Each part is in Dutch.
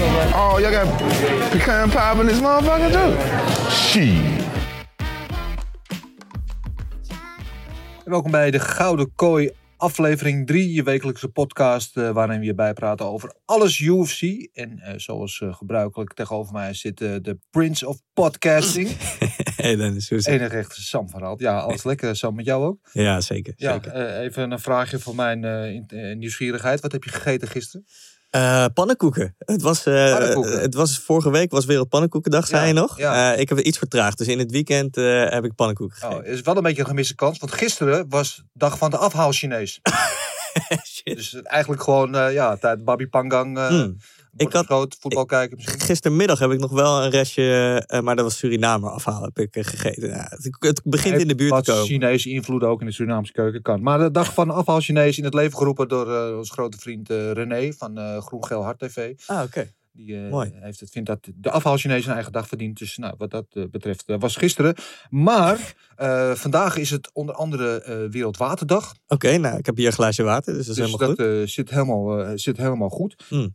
Oh, y'all got pecan pie in this motherfucker too? Shit. Welkom bij de Gouden Kooi, aflevering 3, je wekelijkse podcast eh, waarin we je bijpraten over alles UFC. En eh, zoals eh, gebruikelijk tegenover mij zit de Prince of Podcasting. Hey Dennis, hoe is het? Enig echte Sam verhaal. Ja, alles lekker Sam met jou ook. Ja, zeker. Ja, zeker. eh, even een vraagje voor mijn nieuwsgierigheid. Wat heb je gegeten gisteren? Eh, pannenkoeken. Het was, eh, Pannenkoeken. het was vorige week was Wereld Pannenkoekendag, zei Ja, je nog? ja. Eh, ik heb het iets vertraagd, dus in het weekend heb ik pannenkoeken Oh, gegeten. is wel een beetje een gemiste kans, want gisteren was dag van de afhaal Chinees. Shit. Dus eigenlijk gewoon, ja, tijd Babi Pangang, Hmm. Ik had- groot, voetbal kijken misschien. Gistermiddag heb ik nog wel een restje, eh, maar dat was Surinamer afhaal, heb ik eh, gegeten. Ja, het, het begint in de buurt Wat te komen. Chinese invloed ook in de Surinaamse keuken kan. Maar de dag van afhaal Chinees in het leven geroepen door eh, onze grote vriend eh, René van eh Groen Geel Hart TV. Ah, oké. Die eh, heeft het, vindt dat de afhaal Chinees een eigen dag verdient. Dus nou, wat dat eh, betreft dat was gisteren. Maar eh, vandaag is het onder andere Wereldwaterdag. Oké, nou, ik heb hier een glaasje water, dus dat is Dus helemaal dat goed. zit, helemaal, zit helemaal goed. Hmm.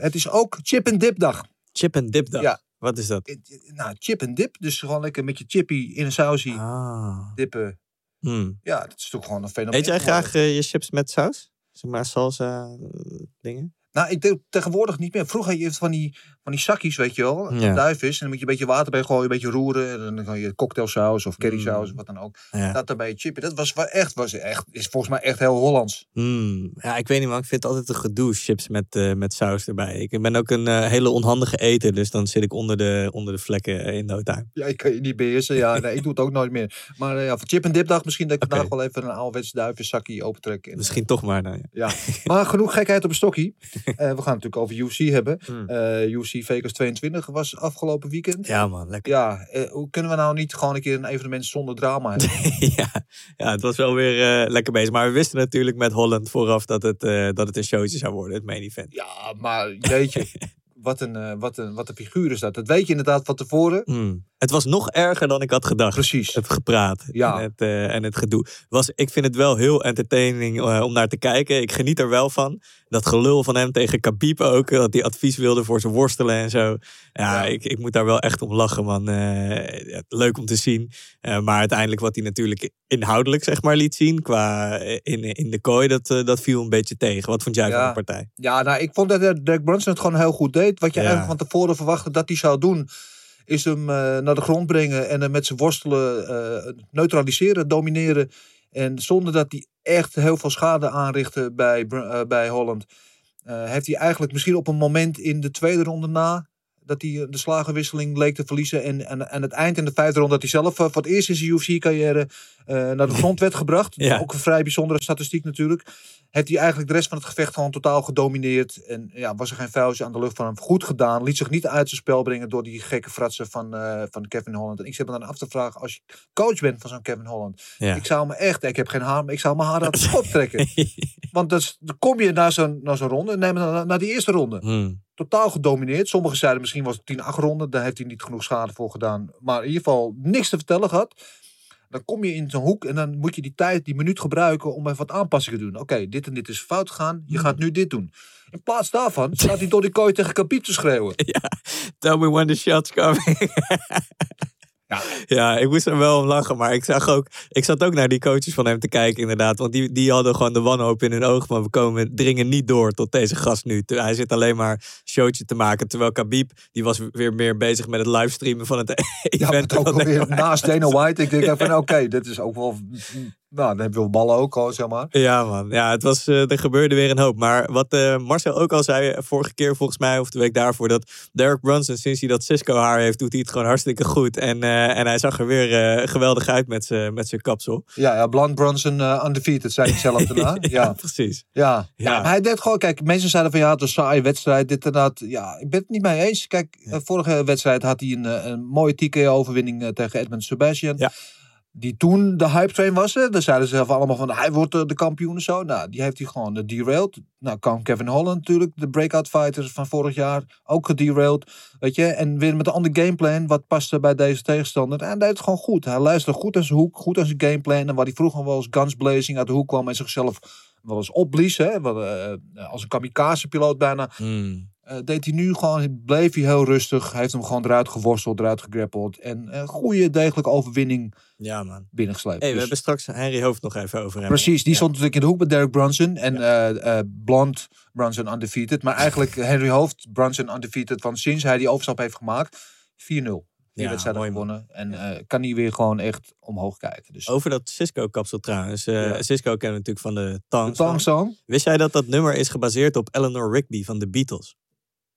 Het is ook chip en dip dag. Chip en dip dag. Ja. Wat is dat? Nou, chip en dip. Dus gewoon lekker met je chippy in een sausie Ah. dippen. Hmm. Ja, dat is toch gewoon een fenomeen. Eet jij graag je chips met saus? Zeg maar salsa dingen? Nou, ik denk tegenwoordig niet meer. Vroeger had je van die, van die zakjes, weet je wel. Ja. Duifvis. En dan moet je een beetje water bij gooien, een beetje roeren. En dan kan je cocktailsaus of currysaus, Mm. wat dan ook. Ja. Dat erbij chippen. Dat was echt, was echt, is volgens mij echt heel Hollands. Hmm, ja, ik weet niet, man. Ik vind het altijd een gedoe, chips met, eh, met saus erbij. Ik ben ook een eh, hele onhandige eter, dus dan zit ik onder de, onder de vlekken eh, in no time. Ja, ik kan je niet beheersen. Ja, nee, ik doe het ook nooit meer. Maar ja, voor chip en dipdag misschien dat ik Oké. vandaag wel even een ouderwets duivenzakje opentrek. En, Misschien toch maar dan. Ja. Ja, maar genoeg gekheid op een stokkie. Eh, we gaan het natuurlijk over UFC hebben. Hmm. Eh, UFC Vegas 22 was afgelopen weekend. ja, man, lekker. Ja, eh, hoe kunnen we nou niet gewoon een keer een evenement zonder drama hebben? ja, ja, het was wel weer lekker bezig. Maar we wisten natuurlijk met Holland vooraf dat het, dat het een showtje zou worden, het main event. Ja, maar jeetje. Wat een, wat, een, wat een figuur is dat. Dat weet je inderdaad van tevoren. Hmm. Het was nog erger dan ik had gedacht. Precies. Het gepraat Ja. en, het, eh, en het gedoe. Was, ik vind het wel heel entertaining eh, om naar te kijken. Ik geniet er wel van. Dat gelul van hem tegen Khabib ook. Dat hij advies wilde voor zijn worstelen en zo. Ja, Ja. Ik, ik moet daar wel echt om lachen, man. Eh, ja, leuk om te zien. Eh, maar uiteindelijk wat hij natuurlijk inhoudelijk zeg maar liet zien. Qua eh, in, in de kooi, dat, eh, dat viel een beetje tegen. Wat vond jij van de partij? Ja, nou, ik vond dat eh, Derek Brunson het gewoon heel goed deed. Wat je eigenlijk van tevoren verwachtte dat hij zou doen... is hem eh, naar de grond brengen en hem met zijn worstelen eh, neutraliseren, domineren. En zonder dat hij echt heel veel schade aanrichtte bij, eh, bij Holland... heeft hij eigenlijk misschien op een moment in de tweede ronde na... Dat hij de slagenwisseling leek te verliezen. En aan, aan het eind in de vijfde ronde dat hij zelf eh, voor het eerst in zijn UFC-carrière eh, naar de grond werd gebracht. Ja. Ook een vrij bijzondere statistiek natuurlijk. Heeft hij eigenlijk de rest van het gevecht gewoon totaal gedomineerd. En ja, was er geen vuiltje aan de lucht van hem. Goed gedaan. Liet zich niet uit zijn spel brengen door die gekke fratsen van, eh, van Kevin Holland. En ik zit me dan af te vragen, als je coach bent van zo'n Kevin Holland. Ja. Ik zou me echt, ik heb geen haar, maar ik zou mijn haar uit de kop trekken. Want dat is- dan kom je naar zo'n zo'n ronde. Neem naar, naar die eerste ronde. Hmm. Totaal gedomineerd. Sommigen zeiden misschien was het 10-8 ronde. Daar heeft hij niet genoeg schade voor gedaan. Maar in ieder geval niks te vertellen gehad. Dan kom je in zo'n hoek en dan moet je die tijd, die minuut gebruiken om even wat aanpassingen te doen. Oké, dit en dit is fout gegaan. Je gaat nu dit doen. In plaats daarvan staat hij door die kooi tegen Khabib te schreeuwen. Tell me when the shots coming. Ja. ja, ik moest er wel om lachen. Maar ik zag ook, ik zat ook naar die coaches van hem te kijken, inderdaad. Want die, die hadden gewoon de wanhoop in hun ogen. Maar we komen, dringen niet door tot deze gast nu. Hij zit alleen maar showtje te maken. Terwijl Khabib, die was weer meer bezig met het livestreamen van het Ja, event. maar ook alweer Dana naast Dana White. Ik denk even van oké, dit is ook wel... Nou, dan hebben we ballen ook al, zeg maar. Ja, man. Ja, het was, eh, er gebeurde weer een hoop. Maar wat eh, Marcel ook al zei eh, vorige keer, volgens mij, of de week daarvoor, dat Derek Brunson, sinds hij dat Cisco-haar heeft, doet hij het gewoon hartstikke goed. En, en hij zag er weer geweldig uit met zijn met zijn kapsel. Ja, ja Blunt Bronson uh, undefeated, zei hij zelf daarna. ja, ja. precies. Ja. ja. Hij deed gewoon, kijk, mensen zeiden van ja, het was een saaie wedstrijd, dit en dat. Ja, ik ben het niet mee eens. Kijk, vorige wedstrijd had hij een, een mooie TKO-overwinning tegen Edmund Sebastian. Ja. Die toen de hype train was. Hè. Daar zeiden ze zelf allemaal van hij wordt de kampioen en zo. Nou, die heeft hij gewoon eh, derailed. Nou, kwam Kevin Holland natuurlijk, de breakout fighter van vorig jaar, ook gederailed. Weet je, en weer met een ander gameplan, wat paste bij deze tegenstander. En hij deed het gewoon goed. Hij luisterde goed aan zijn hoek, goed aan zijn gameplan. En waar hij vroeger wel eens guns blazing uit de hoek kwam en zichzelf wel eens opblies. Hè, wat, eh, als een kamikaze-piloot bijna. Hmm. Eh, deed hij nu gewoon, bleef hij heel rustig. Hij heeft hem gewoon eruit geworsteld, eruit gegrappeld. En een goede, degelijke overwinning Ja, man. binnengesleept. Hey, we Dus- hebben straks Henry Hoofd nog even over hem. Precies, die Ja. stond natuurlijk in de hoek met Derek Brunson. En eh, eh, Blond Brunson undefeated. Maar eigenlijk Henry Hoofd, Brunson undefeated. Van sinds hij die overstap heeft gemaakt, 4-0. Die Ja, gewonnen. En eh, kan hij weer gewoon echt omhoog kijken. Dus Over dat Cisco-kapsel trouwens. Eh, Ja. Cisco kennen we natuurlijk van de Tang. Tang Song? Wist jij dat dat nummer is gebaseerd op Eleanor Rigby van de Beatles?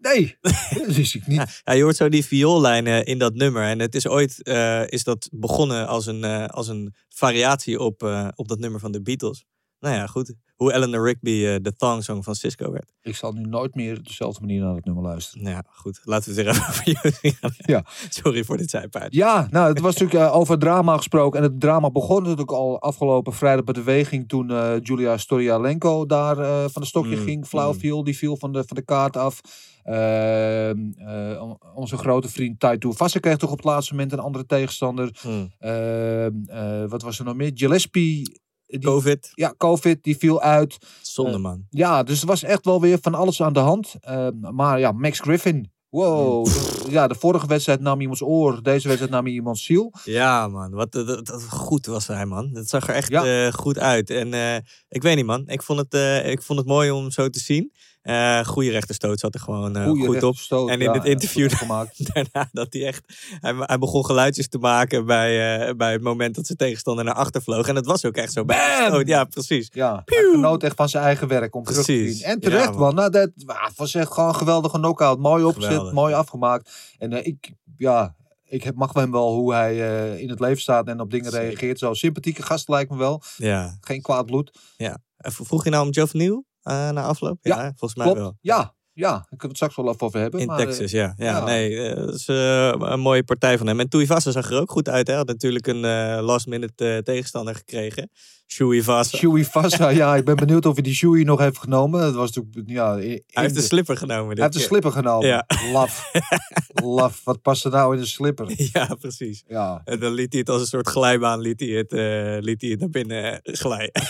Nee, dat wist ik niet. Ja, je hoort zo die vioollijnen in dat nummer. En het is ooit eh, is dat begonnen als een, eh, als een variatie op, eh, op dat nummer van de Beatles. Nou ja, goed. Hoe Eleanor Rigby eh, de thong song van Cisco werd. Ik zal nu nooit meer op dezelfde manier naar het nummer luisteren. Nou ja, goed. Laten we het weer even over jullie gaan. Ja. Sorry voor dit zijpaard. Ja, nou, het was natuurlijk eh, over drama gesproken. En het drama begon natuurlijk al afgelopen vrijdag bij de weging. Toen eh, Julia Storialenko daar eh, van de stokje Mm, ging. Flauw mm. viel, die viel van de, van de kaart af. Ehm, eh, on- onze grote vriend Taito Vassa kreeg toch op het laatste moment een andere tegenstander. Hmm. Ehm, eh, wat was er nog meer? Gillespie. Die, Covid. Ja, COVID, die viel uit. Zonde Eh, man. Ja, dus er was echt wel weer van alles aan de hand. Ehm, maar ja, Max Griffin. Wow. de- ja, de vorige wedstrijd nam iemands oor. Deze wedstrijd nam iemands ziel. Ja man, wat dat, dat- dat- goed was hij man. Het zag er echt Ja. eh, goed uit. En eh, ik weet niet man, ik vond het, eh, ik vond het mooi om zo te zien. Eh goede rechterstoot zat er gewoon eh, goed op. En in ja, het interview gemaakt. daarna dat hij echt... Hij, hij begon geluidjes te maken bij, eh, bij het moment dat zijn tegenstander naar achter vloog. En dat was ook echt zo. Bam! Ja, precies. Ja, genoot echt van zijn eigen werk om terug te Precies. zien. En terecht, Ja, man. Nou, dat ah, was echt gewoon een geweldige knockout. Mooi opgezet, Geweldig. mooi afgemaakt. En ik, ja, ik mag hem wel hoe hij in het leven staat en op dingen reageert. Zo sympathieke gast lijkt me wel. Ja. Geen kwaad bloed. ja. En Vroeg je nou om Geoff Nieuw uh, na afloop? Ja, volgens mij Klopt. wel. Ja, ja. Ik heb het straks wel even over hebben. In maar, eh, Texas, ja. ja. ja. Nee, eh, dat is eh, een mooie partij van hem. En Tuivasa zag er ook goed uit. Hij had natuurlijk een eh, last minute eh, tegenstander gekregen. Shui Vasa. Shui Vassa, ja, ik ben benieuwd of hij die Shui nog heeft genomen. Dat was natuurlijk, ja... Hij heeft de de- slipper genomen. Hij heeft de slipper genomen. Ja. Laf. Laf. Wat past er nou in een slipper? Ja, precies. Ja. En dan liet hij het als een soort glijbaan liet hij het, eh, liet hij het naar binnen eh, glijden.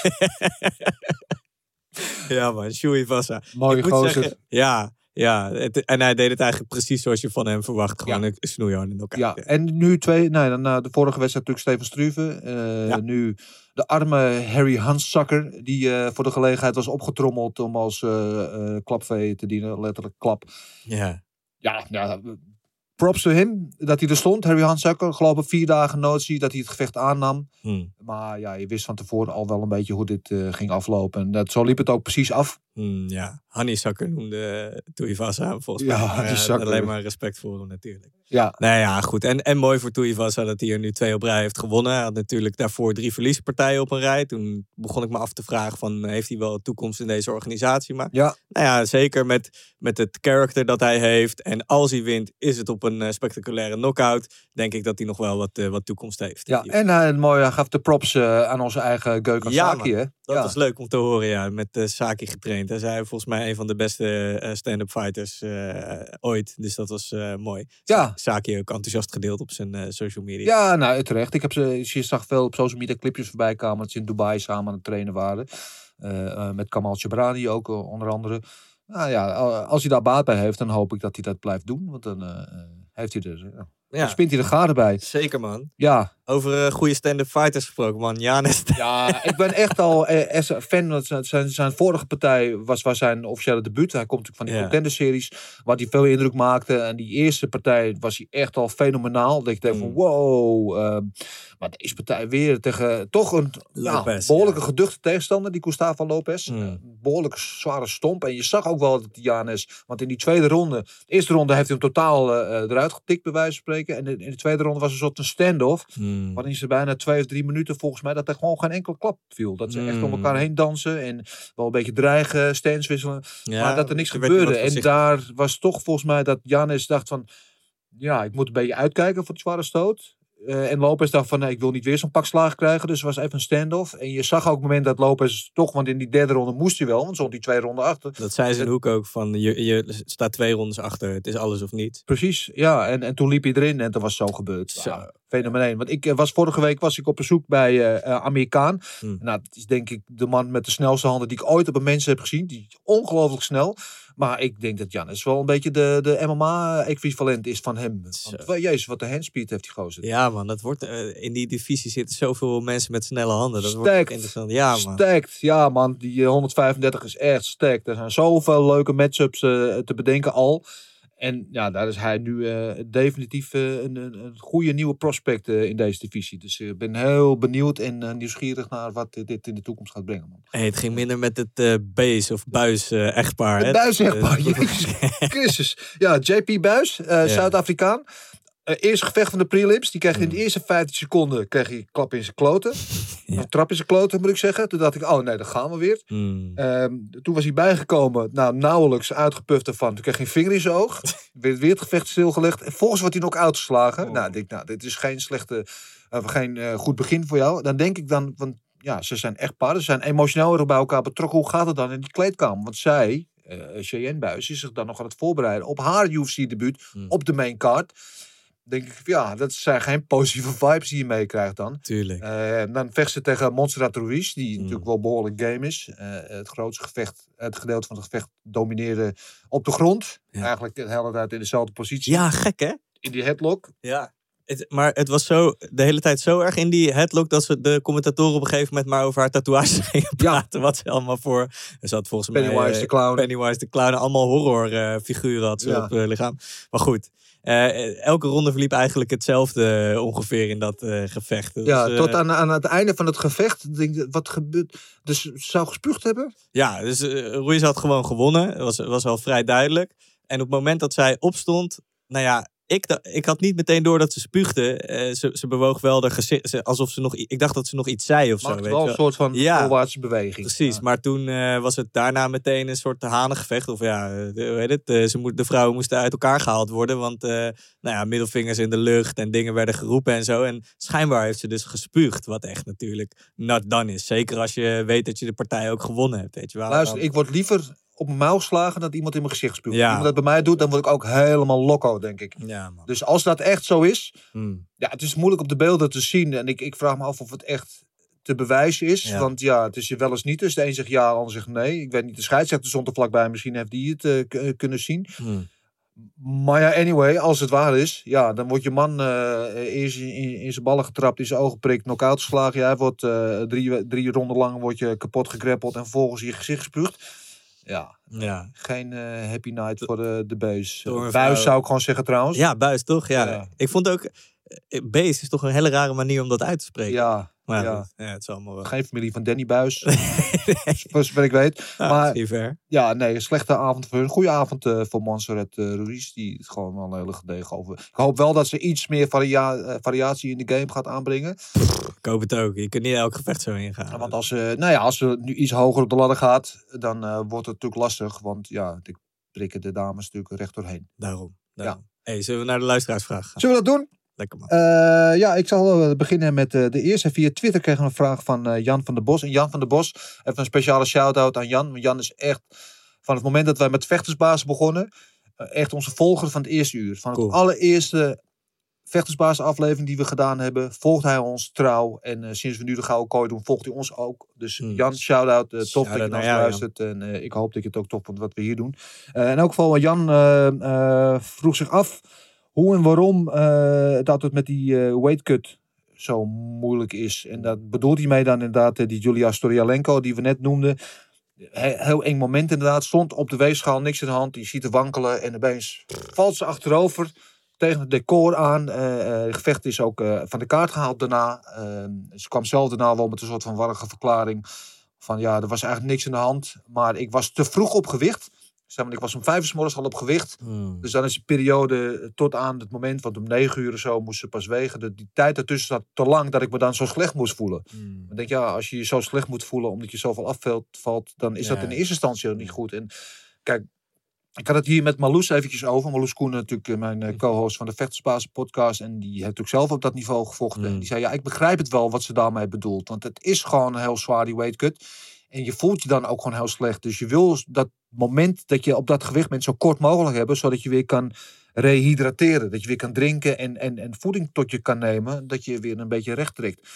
ja man, Shui Vasa. Mooie gozer. zeggen, ja, ja. Het- en hij deed het eigenlijk precies zoals je van hem verwacht. Gewoon een snoeihard in elkaar. Ja, en nu twee, nee, dan, na de vorige wedstrijd natuurlijk Steven Struve. Eh. Nu de arme Harry Hanszakker, die eh, voor de gelegenheid was opgetrommeld om als eh, eh, klapvee te dienen, letterlijk klap. Ja. Ja, ja, props to him dat hij er stond, Harry Hanszakker. Geloof ik vier dagen notie dat hij het gevecht aannam. Hm. Maar ja, je wist van tevoren al wel een beetje hoe dit eh, ging aflopen. En dat, zo liep het ook precies af. Hm, ja. Honeysucker noemde Tuivasa volgens mij. Ja, alleen maar respect voor hem natuurlijk. Ja. Nou ja, goed. En, en mooi voor Tuivasa dat hij er nu twee op rij heeft gewonnen. Hij had natuurlijk daarvoor drie verliespartijen op een rij. Toen begon ik me af te vragen van, heeft hij wel een toekomst in deze organisatie? Maar Ja. nou ja, zeker met, met het karakter dat hij heeft. En als hij wint, is het op een eh, spectaculaire knockout. Denk ik dat hij nog wel wat, eh, wat toekomst heeft. Ja, en hij, mooi, hij gaf de props eh, aan onze eigen Gökhan Ja, Saki, hè? Dat ja. was leuk om te horen, ja. Met eh, Saki getraind. Hij zei volgens mij een van de beste eh, stand-up fighters eh, ooit. Dus dat was eh, mooi. Ja. Saki ook enthousiast gedeeld op zijn eh, social media. Ja, nou terecht. Ik heb ze, je zag veel op social media clipjes voorbij komen dat ze in Dubai samen aan het trainen waren. Eh, eh, met Kamal Chabrani ook eh, onder andere. Nou ja, als hij daar baat bij heeft, dan hoop ik dat hij dat blijft doen. Want dan eh, eh, heeft hij er, ja. Spint hij de garen bij. Zeker, man. Ja, Over eh, goede stand-up fighters gesproken, man. Janis. Ja, ik ben echt al eh, fan. Want zijn- zijn, zijn vorige partij was, was zijn officiële debuut. Hij komt natuurlijk van die Ja. contender-series. Waar hij veel indruk maakte. En die eerste partij was hij echt al fenomenaal. Dat ik denk Mm. van wow. ehm, maar deze partij weer tegen toch een ja, Lopez, behoorlijke ja. geduchte tegenstander. Die Gustavo Lopez. Mm. Een behoorlijk zware stomp. En je zag ook wel dat Janes. Want in die tweede ronde. De eerste ronde heeft hij hem totaal eh, eh, eruit getikt bij wijze van spreken. En in in de tweede ronde was een soort een standoff. Hmm. Waarin ze bijna twee of drie minuten volgens mij dat er gewoon geen enkele klap viel. Dat ze echt om elkaar heen dansen en wel een beetje dreigen, stands wisselen. Ja, maar dat er niks gebeurde. En daar was toch volgens mij dat Janis dacht van... Ja, ik moet een beetje uitkijken voor de zware stoot. Eh, en Lopez dacht van, nee, ik wil niet weer zo'n pak slaag krijgen. Dus het was even een standoff. En je zag ook op het moment dat Lopez toch, want in die derde ronde moest hij wel. Want stond die twee ronden achter. Dat zei ze in Hoek ook van, je, je staat twee rondes achter. Het is alles of niets. Precies, ja. En, en toen liep hij erin en toen was zo gebeurd. Zo. Ja. Want ik eh, was vorige week was ik op bezoek bij eh, Amerikaan. Hmm. Nou, dat is denk ik de man met de snelste handen die ik ooit op een mens heb gezien. Die is ongelooflijk snel. Maar ik denk dat Janis wel een beetje de, de MMA-equivalent is van hem. Want, wel, jezus, wat de handspeed heeft die gozer. Ja, man, dat wordt, eh, in die divisie zitten zoveel mensen met snelle handen. Dat wordt Stacked. echt interessant. Ja, man. Stacked, ja man. Die eh, 135 is echt stacked. Er zijn zoveel leuke matchups eh te bedenken al. En ja, daar is hij nu eh, definitief eh, een, een, een goede nieuwe prospect eh, in deze divisie. Dus ik ben heel benieuwd en nieuwsgierig naar wat dit- in de toekomst gaat brengen. Man. Hey, het ging minder met het Bees of Buis echtpaar. Het? Buis, maar. Eh, Jezus Christus. Ja, JP Buis, eh, Zuid-Afrikaan. Eh, eerste gevecht van de prelims. Die kreeg in de eerste 15 seconden kreeg hij klap in zijn kloten. Een trap in zijn kloten, moet ik zeggen. Toen dacht ik, oh nee, dan gaan we weer. hmm. Ehm, toen was hij bijgekomen, nou nauwelijks uitgepuft ervan. Toen kreeg hij een vinger in zijn oog. Werd weer het gevecht stilgelegd. En volgens wordt hij nog uitgeslagen. Nou, ik denk, nou, dit is geen slechte, eh, geen eh, goed begin voor jou. Dan denk ik dan, want ja, ze zijn echt paarden. Ze zijn emotioneel erg bij elkaar betrokken. Hoe gaat het dan in die kleedkamer? Want zij, eh Cheyenne Buis, is zich dan nog aan het voorbereiden op haar UFC-debuut Hmm. op de main card. Denk ik, ja, dat zijn geen positieve vibes die je meekrijgt dan. Tuurlijk. Eh, dan vecht ze tegen Montserrat Ruiz, die Mm. natuurlijk wel behoorlijk game is. Eh, het grootste gevecht, het gedeelte van het gevecht domineerde op de grond. Ja. Eigenlijk de hele tijd in dezelfde positie. Ja, gek hè? In die headlock. Ja. Het, maar het was zo, de hele tijd zo erg in die headlock dat ze de commentatoren op een gegeven moment maar over haar tatoeages gingen praten. Wat ze allemaal voor. Er zat volgens mij. Pennywise eh, de clown. Pennywise de clown. Allemaal horrorfiguren had ze Ja. op het lichaam. Maar goed. Eh, elke ronde verliep eigenlijk hetzelfde eh, ongeveer in dat eh, gevecht. Dus, ja, tot aan, aan het einde van het gevecht. Denk wat gebeurt? Dus zou gespuugd hebben? Ja, dus Ruiz had gewoon gewonnen. Dat was, was al vrij duidelijk. En op het moment dat zij opstond, nou ja, ik, ik had niet meteen door dat ze spuugde. Eh, ze, ze bewoog wel de gezicht, alsof ze nog, ik dacht dat ze nog iets zei of zo. Het weet wel een soort van Ja. voorwaartse beweging. Precies, Ja. maar toen eh, was het daarna meteen een soort hanengevecht. Of ja, eh, de, hoe heet het? eh, ze moet, de vrouwen moesten uit elkaar gehaald worden. Want eh, nou ja, middelvingers in de lucht en dingen werden geroepen en zo. En schijnbaar heeft ze dus gespuugd. Wat echt natuurlijk not done is. Zeker als je weet dat je de partij ook gewonnen hebt. Weet je wel. Luister, ik word liever op mijn mouw geslagen dan iemand in mijn gezicht spuugt. Ja. Als iemand dat bij mij doet, dan word ik ook helemaal loco, denk ik. Ja, man. Dus als dat echt zo is, Hmm. ja, het is moeilijk op de beelden te zien. En ik, ik vraag me af of het echt te bewijzen is. Ja. Want ja, het is je wel eens niet. Dus de een zegt ja, de ander zegt nee. Ik weet niet, de scheidsrechter stond er vlakbij. Misschien heeft die het eh, eh, kunnen zien. Hmm. Maar ja, anyway, als het waar is, ja, dan wordt je man eh, eerst in, in, in zijn ballen getrapt, in zijn ogen prikt, knock-out geslagen. Jij wordt drie, drie ronden lang wordt je kapot gegreppeld en vervolgens in je gezicht gespuugd. Ja, Ja. geen eh, happy night voor de, de beus. Buis vrouw. zou ik gewoon zeggen trouwens. ja, buis toch? Ja. Ja. Ik vond ook, eh, beest is toch een hele rare manier om dat uit te spreken. Ja, Maar Ja. goed, ja, het is allemaal wel. Geen familie van Danny Buis. Voor zover ik weet. Ja, maar ver. ja, nee, een slechte avond voor hun. Goeie avond eh, voor Montserrat uh, Ruiz. Die het gewoon wel een hele gedegen over. Ik hoop wel dat ze iets meer varia eh, variatie in de game gaat aanbrengen. Ik hoop het ook. Je kunt niet elk gevecht zo ingaan. Want als ze, nou ja, als ze nu iets hoger op de ladder gaat, dan eh, wordt het natuurlijk lastig. Want ja, die prikken de dames natuurlijk recht doorheen. Daarom. daarom. Hey, zullen we naar de luisteraarsvraag gaan? Zullen we dat doen? Lekker man. Eh, ja, ik zal eh, beginnen met eh, de eerste. Via Twitter kregen we een vraag van Jan van der Bos. En Jan van der Bos heeft een speciale shout-out aan Jan. Jan is echt, van het moment dat wij met vechtersbaas begonnen, echt onze volger van het eerste uur. Van Cool. het allereerste vechtersbaas aflevering die we gedaan hebben, volgt hij ons trouw. En sinds we nu de Gouden Kooi doen, volgt hij ons ook. Dus Hmm. Jan, shout-out. tof dat je naar ons naar jou, luistert. En ik hoop dat je het ook tof vond wat we hier doen. In elk geval, Jan vroeg zich af hoe en waarom eh, dat het met die eh weight cut zo moeilijk is. En dat bedoelt hij mee dan inderdaad eh, die Julia Storialenko die we net noemden. He- heel eng moment inderdaad. Stond op de weegschaal, niks in de hand. Die ziet er wankelen en opeens valt ze achterover tegen het decor aan. Het gevecht is ook van de kaart gehaald daarna. Eh, ze kwam zelf daarna wel met een soort van warrige verklaring. Van ja, er was eigenlijk niks in de hand. Maar ik was te vroeg op gewicht. Zeg maar, ik was om vijf uur morgens al op gewicht. Hmm. Dus dan is de periode tot aan het moment, want om negen uur of zo moest ze pas wegen. De, die tijd ertussen zat te lang dat ik me dan zo slecht moest voelen. Hmm. Dan denk ik, ja, als je je zo slecht moet voelen omdat je zoveel afvalt, valt, dan is dat in eerste instantie ook niet goed. En kijk, ik had het hier met Marloes eventjes over. Marloes Koen, natuurlijk eh, mijn eh, co-host van de Vechtersbaas podcast. En die heeft natuurlijk zelf op dat niveau gevochten. En die zei, ja, ik begrijp het wel wat ze daarmee bedoelt. Want het is gewoon heel zwaar, die weight cut. En je voelt je dan ook gewoon heel slecht. Dus je wil dat moment dat je op dat gewicht bent zo kort mogelijk hebben. Zodat je weer kan rehydrateren. Dat je weer kan drinken en, en, en voeding tot je kan nemen. Dat je weer een beetje recht trekt.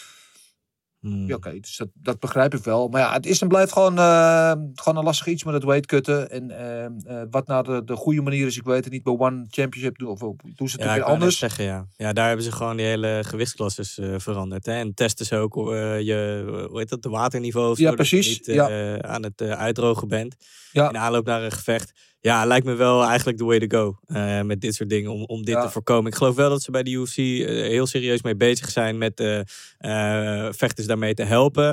Ja, oké, dus dat, dat begrijp ik wel. Maar ja, het is en blijft gewoon, eh, gewoon een lastig iets met het weightcutten. En eh, eh, wat nou de, de goede manier is, ik weet het niet. Bij One Championship doen, of doen ze het Ja, anders. zeggen, ja. ja, daar hebben ze gewoon die hele gewichtsklasses eh, veranderd. Hè? En testen ze ook eh, je, hoe heet dat, de waterniveau. Of Ja, dat je precies, niet ja. aan het uitdrogen bent. Ja. In aanloop naar een gevecht. Ja, lijkt me wel eigenlijk the way to go. eh, met dit soort dingen, om, om dit Ja. te voorkomen. Ik geloof wel dat ze bij de UFC eh, heel serieus mee bezig zijn met eh, vechters daarmee te helpen.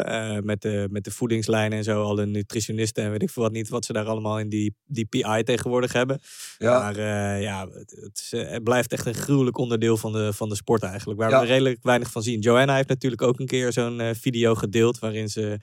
met, de, met de voedingslijnen en zo. Alle nutritionisten en weet ik veel wat niet. Wat ze daar allemaal in die, die PI tegenwoordig hebben. Ja. Maar ja, het, is, het blijft echt een gruwelijk onderdeel van de, van de sport eigenlijk. Waar Ja. we redelijk weinig van zien. Joanna heeft natuurlijk ook een keer zo'n video gedeeld. Waarin ze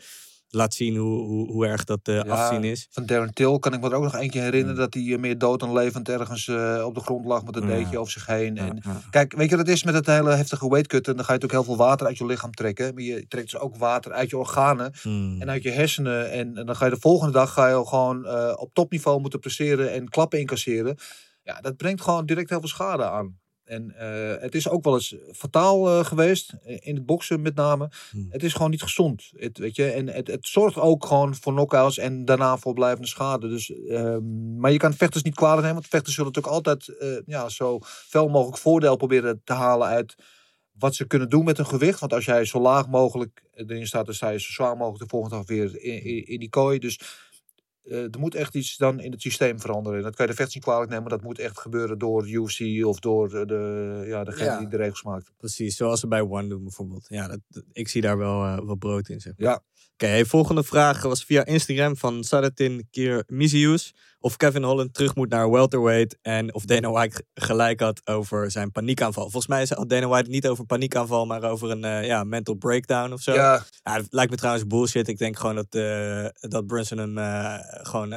laat zien hoe, hoe, hoe erg dat Ja, afzien is. Van Darren Till kan ik me er ook nog eentje herinneren. Mm. Dat hij eh, meer dood dan levend ergens eh, op de grond lag met een Ja. deetje over zich heen. Ja, En. Kijk, weet je wat het is met het hele heftige weightcutten? Dan ga je natuurlijk heel veel water uit je lichaam trekken. Maar je trekt dus ook water uit je organen. Hmm. en uit je hersenen. En, en dan ga je de volgende dag ga je gewoon op topniveau moeten presteren en klappen incasseren. Ja, dat brengt gewoon direct heel veel schade aan. En eh, het is ook wel eens fataal eh, geweest, eh, in het boksen met name. Hmm. Het is gewoon niet gezond. Het, weet je? En het, het zorgt ook gewoon voor knockouts en daarna voor blijvende schade. Dus, ehm, maar je kan vechters niet kwalijk nemen, want vechters zullen natuurlijk altijd ja, zo veel mogelijk voordeel proberen te halen uit wat ze kunnen doen met hun gewicht. Want als jij zo laag mogelijk erin staat, dan sta je zo zwaar mogelijk de volgende dag weer in, in, in die kooi. Dus er moet echt iets dan in het systeem veranderen. En dat kan je de vechters niet kwalijk nemen. Dat moet echt gebeuren door UFC of door eh, de, ja, degene Ja. die de regels maakt. Precies, zoals ze bij One doen bijvoorbeeld. Ja, dat, ik zie daar wel eh, wat brood in. Zeg maar. Ja. Oké, hey, volgende vraag was via Instagram van Sadatin Kirmizius. Of Kevin Holland terug moet naar welterweight. En of Dana White gelijk had over zijn paniekaanval. Volgens mij had Dana White niet over paniekaanval, maar over een eh, ja, mental breakdown of zo. Ja, Ja, het lijkt me trouwens bullshit. Ik denk gewoon dat, eh, dat Brunson hem eh, gewoon